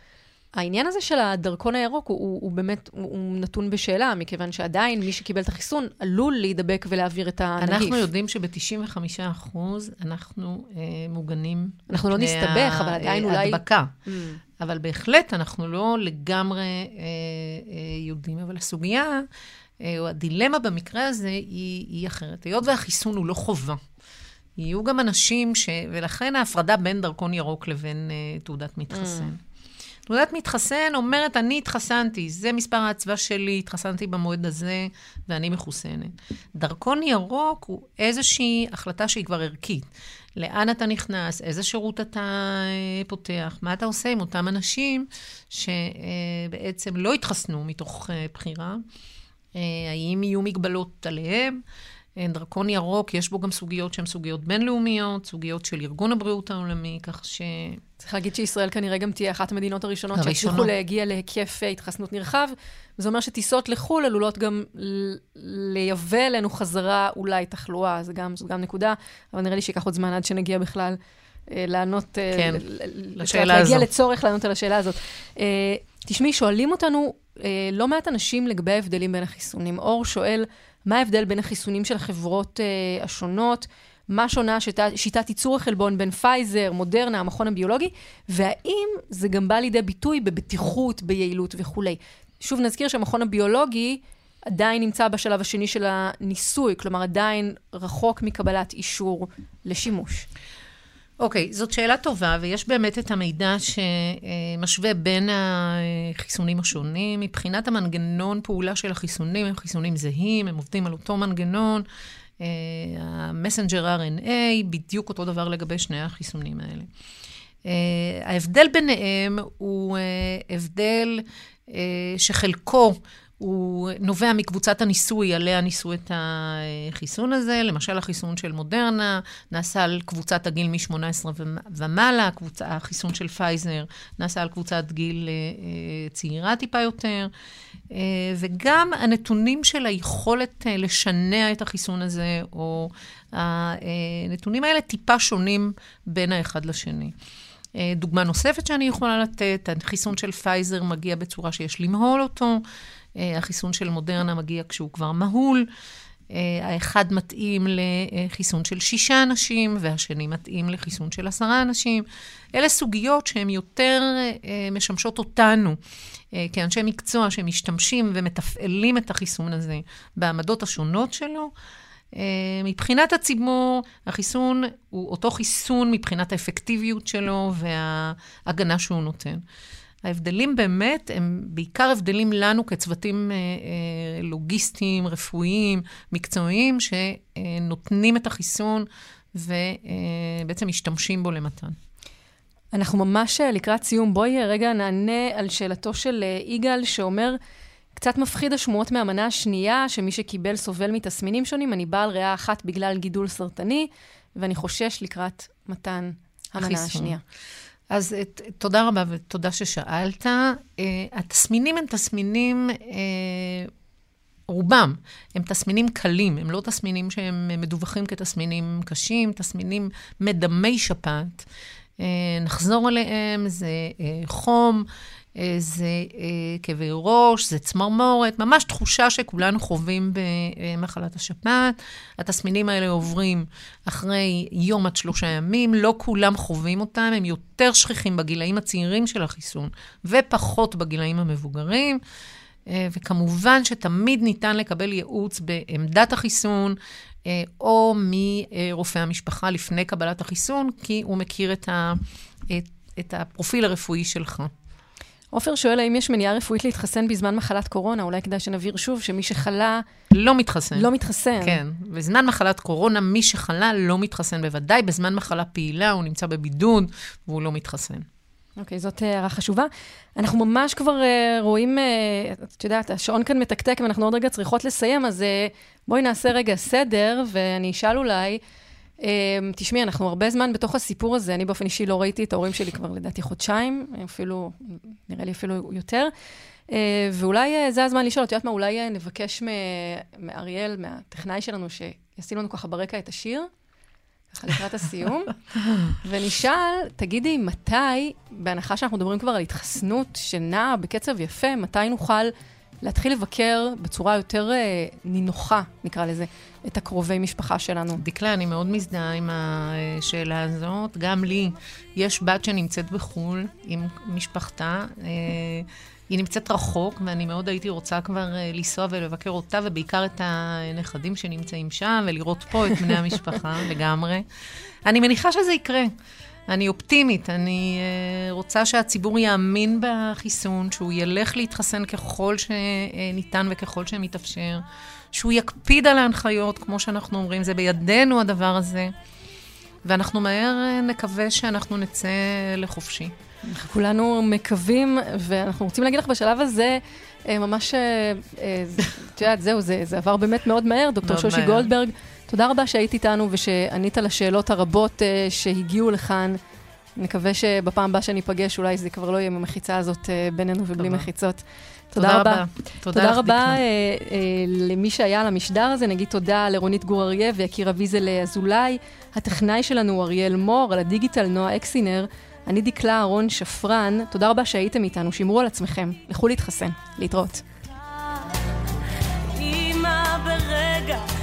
S2: העניין הזה של הדרכון הירוק הוא, הוא, הוא באמת, הוא, הוא נתון בשאלה, מכיוון שעדיין מי שקיבל את החיסון עלול להידבק ולהעביר את הנגיף.
S3: אנחנו יודעים שב-95% אנחנו אה, מוגנים.
S2: אנחנו לא נסתבך, אבל עדיין אולי...
S3: הדבקה. Mm. אבל בהחלט אנחנו לא לגמרי אה, אה, יודעים, אבל הסוגיה, אה, או הדילמה במקרה הזה היא, היא אחרת. היות והחיסון הוא לא חובה. יהיו גם אנשים ש... ולכן ההפרדה בין דרכון ירוק לבין אה, תעודת מתחסן. Mm. תעודת מתחסן אומרת, אני התחסנתי, זה מספר האצווה שלי, התחסנתי במועד הזה, ואני מחוסנת. דרכון ירוק הוא איזושהי החלטה שהיא כבר ערכית. לאן אתה נכנס, איזה שירות אתה אה, פותח, מה אתה עושה עם אותם אנשים שבעצם לא התחסנו מתוך אה, בחירה, אה, האם יהיו מגבלות עליהם. דרכון ירוק, יש בו גם סוגיות שהן סוגיות בינלאומיות, סוגיות של ארגון הבריאות העולמי, כך ש...
S2: צריך להגיד שישראל כנראה גם תהיה אחת המדינות הראשונות שהצליחו להגיע להיקף התחסנות נרחב. זה אומר שטיסות לחו"ל עלולות גם לייבא אלינו חזרה אולי תחלואה, זו גם, גם נקודה, אבל נראה לי שייקח עוד זמן עד שנגיע בכלל אה, לענות,
S3: אה, כן, לשאלה
S2: הזאת. להגיע לצורך לענות על השאלה הזאת. אה, תשמעי, שואלים אותנו אה, לא מעט אנשים לגבי ההבדלים בין החיסונים. אור שואל, מה ההבדל בין החיסונים של החברות אה, השונות? מה שונה שיטת, שיטת ייצור החלבון בין פייזר, מודרנה, המכון הביולוגי, והאם זה גם בא לידי ביטוי בבטיחות, ביעילות וכולי. שוב נזכיר שהמכון הביולוגי עדיין נמצא בשלב השני של הניסוי, כלומר עדיין רחוק מקבלת אישור לשימוש.
S3: אוקיי, okay, זאת שאלה טובה, ויש באמת את המידע שמשווה בין החיסונים השונים. מבחינת המנגנון פעולה של החיסונים, הם חיסונים זהים, הם עובדים על אותו מנגנון. המסנג'ר RNA, בדיוק אותו דבר לגבי שני החיסונים האלה. ההבדל ביניהם הוא הבדל שחלקו הוא נובע מקבוצת הניסוי עליה ניסו את החיסון הזה. למשל, החיסון של מודרנה נעשה על קבוצת הגיל מ-18 ומעלה, קבוצ... החיסון של פייזר נעשה על קבוצת גיל אה, צעירה טיפה יותר. אה, וגם הנתונים של היכולת אה, לשנע את החיסון הזה, או הנתונים האלה טיפה שונים בין האחד לשני. דוגמה נוספת שאני יכולה לתת, החיסון של פייזר מגיע בצורה שיש למהול אותו. אה, החיסון של מודרנה מגיע כשהוא כבר מהול. אה, האחד מתאים לחיסון של שישה אנשים, והשני מתאים לחיסון של עשרה אנשים. אלה סוגיות שהן יותר אה, משמשות אותנו כאנשי מקצוע שמשתמשים ומתפעלים את החיסון הזה בעמדות השונות שלו. מבחינת הציבור, החיסון הוא אותו חיסון מבחינת האפקטיביות שלו וההגנה שהוא נותן. ההבדלים באמת הם בעיקר הבדלים לנו כצוותים אה, אה, לוגיסטיים, רפואיים, מקצועיים, שנותנים את החיסון ובעצם אה, משתמשים בו למתן.
S2: אנחנו ממש לקראת סיום. בואי רגע נענה על שאלתו של יגאל, שאומר, קצת מפחיד השמועות מהמנה השנייה, שמי שקיבל סובל מתסמינים שונים. אני בעל ריאה אחת בגלל גידול סרטני, ואני חושש לקראת מתן המנה החיסון. השנייה.
S3: אז את, תודה רבה ותודה ששאלת. Uh, התסמינים הם תסמינים, uh, רובם הם תסמינים קלים, הם לא תסמינים שהם מדווחים כתסמינים קשים, תסמינים מדמי שפעת. Uh, נחזור עליהם, זה uh, חום, אה, זה אה, כאבי ראש, זה צמרמורת, ממש תחושה שכולנו חווים במחלת השפעת. התסמינים האלה עוברים אחרי יום עד שלושה ימים, לא כולם חווים אותם, הם יותר שכיחים בגילאים הצעירים של החיסון ופחות בגילאים המבוגרים. אה, וכמובן שתמיד ניתן לקבל ייעוץ בעמדת החיסון, או מרופא המשפחה לפני קבלת החיסון, כי הוא מכיר את, ה, את, את הפרופיל הרפואי שלך.
S2: עופר שואל האם יש מניעה רפואית להתחסן בזמן מחלת קורונה. אולי כדאי שנבהיר שוב שמי שחלה...
S3: לא מתחסן.
S2: לא מתחסן.
S3: כן. בזמן מחלת קורונה, מי שחלה לא מתחסן בוודאי. בזמן מחלה פעילה הוא נמצא בבידוד והוא לא מתחסן.
S2: אוקיי, זאת הערה חשובה. אנחנו ממש כבר uh, רואים, uh, את יודעת, השעון כאן מתקתק ואנחנו עוד רגע צריכות לסיים, אז uh, בואי נעשה רגע סדר, ואני אשאל אולי, תשמעי, אנחנו הרבה זמן בתוך הסיפור הזה, אני באופן אישי לא ראיתי את ההורים שלי כבר לדעתי חודשיים, אפילו, נראה לי אפילו יותר. Uh, ואולי uh, זה הזמן לשאול, את יודעת מה, אולי uh, נבקש מאריאל, מהטכנאי שלנו, שישים לנו ככה ברקע את השיר, ככה לקראת הסיום, ונשאל, תגידי, מתי, בהנחה שאנחנו מדברים כבר על התחסנות שנעה בקצב יפה, מתי נוכל להתחיל לבקר בצורה יותר אה, נינוחה, נקרא לזה, את הקרובי משפחה שלנו?
S3: דקלה, אני מאוד מזדהה עם השאלה הזאת. גם לי יש בת שנמצאת בחו"ל עם משפחתה. אה, היא נמצאת רחוק, ואני מאוד הייתי רוצה כבר uh, לנסוע ולבקר אותה, ובעיקר את הנכדים שנמצאים שם, ולראות פה את בני המשפחה לגמרי. אני מניחה שזה יקרה. אני אופטימית, אני uh, רוצה שהציבור יאמין בחיסון, שהוא ילך להתחסן ככל שניתן וככל שמתאפשר, שהוא יקפיד על ההנחיות, כמו שאנחנו אומרים, זה בידינו הדבר הזה, ואנחנו מהר uh, נקווה שאנחנו נצא לחופשי.
S2: כולנו מקווים, ואנחנו רוצים להגיד לך בשלב הזה, אה, ממש, אה, אה, את יודעת, זהו, זה, זה עבר באמת מאוד מהר. דוקטור שושי. גולדברג, תודה רבה שהיית איתנו ושענית לשאלות הרבות uh, שהגיעו לכאן. נקווה שבפעם הבאה שניפגש, אולי זה כבר לא יהיה עם המחיצה הזאת uh, בינינו ובלי תודה. מחיצות. תודה, תודה רבה. רבה. תודה, תודה רבה uh, uh, למי שהיה על המשדר הזה, נגיד תודה לרונית גור אריה ויקיר אביזל אזולאי. הטכנאי שלנו הוא אריאל מור, על הדיגיטל נועה אקסינר. אני דקלה אהרון שפרן, תודה רבה שהייתם איתנו, שמרו על עצמכם, לכו להתחסן, להתראות. אמא ברגע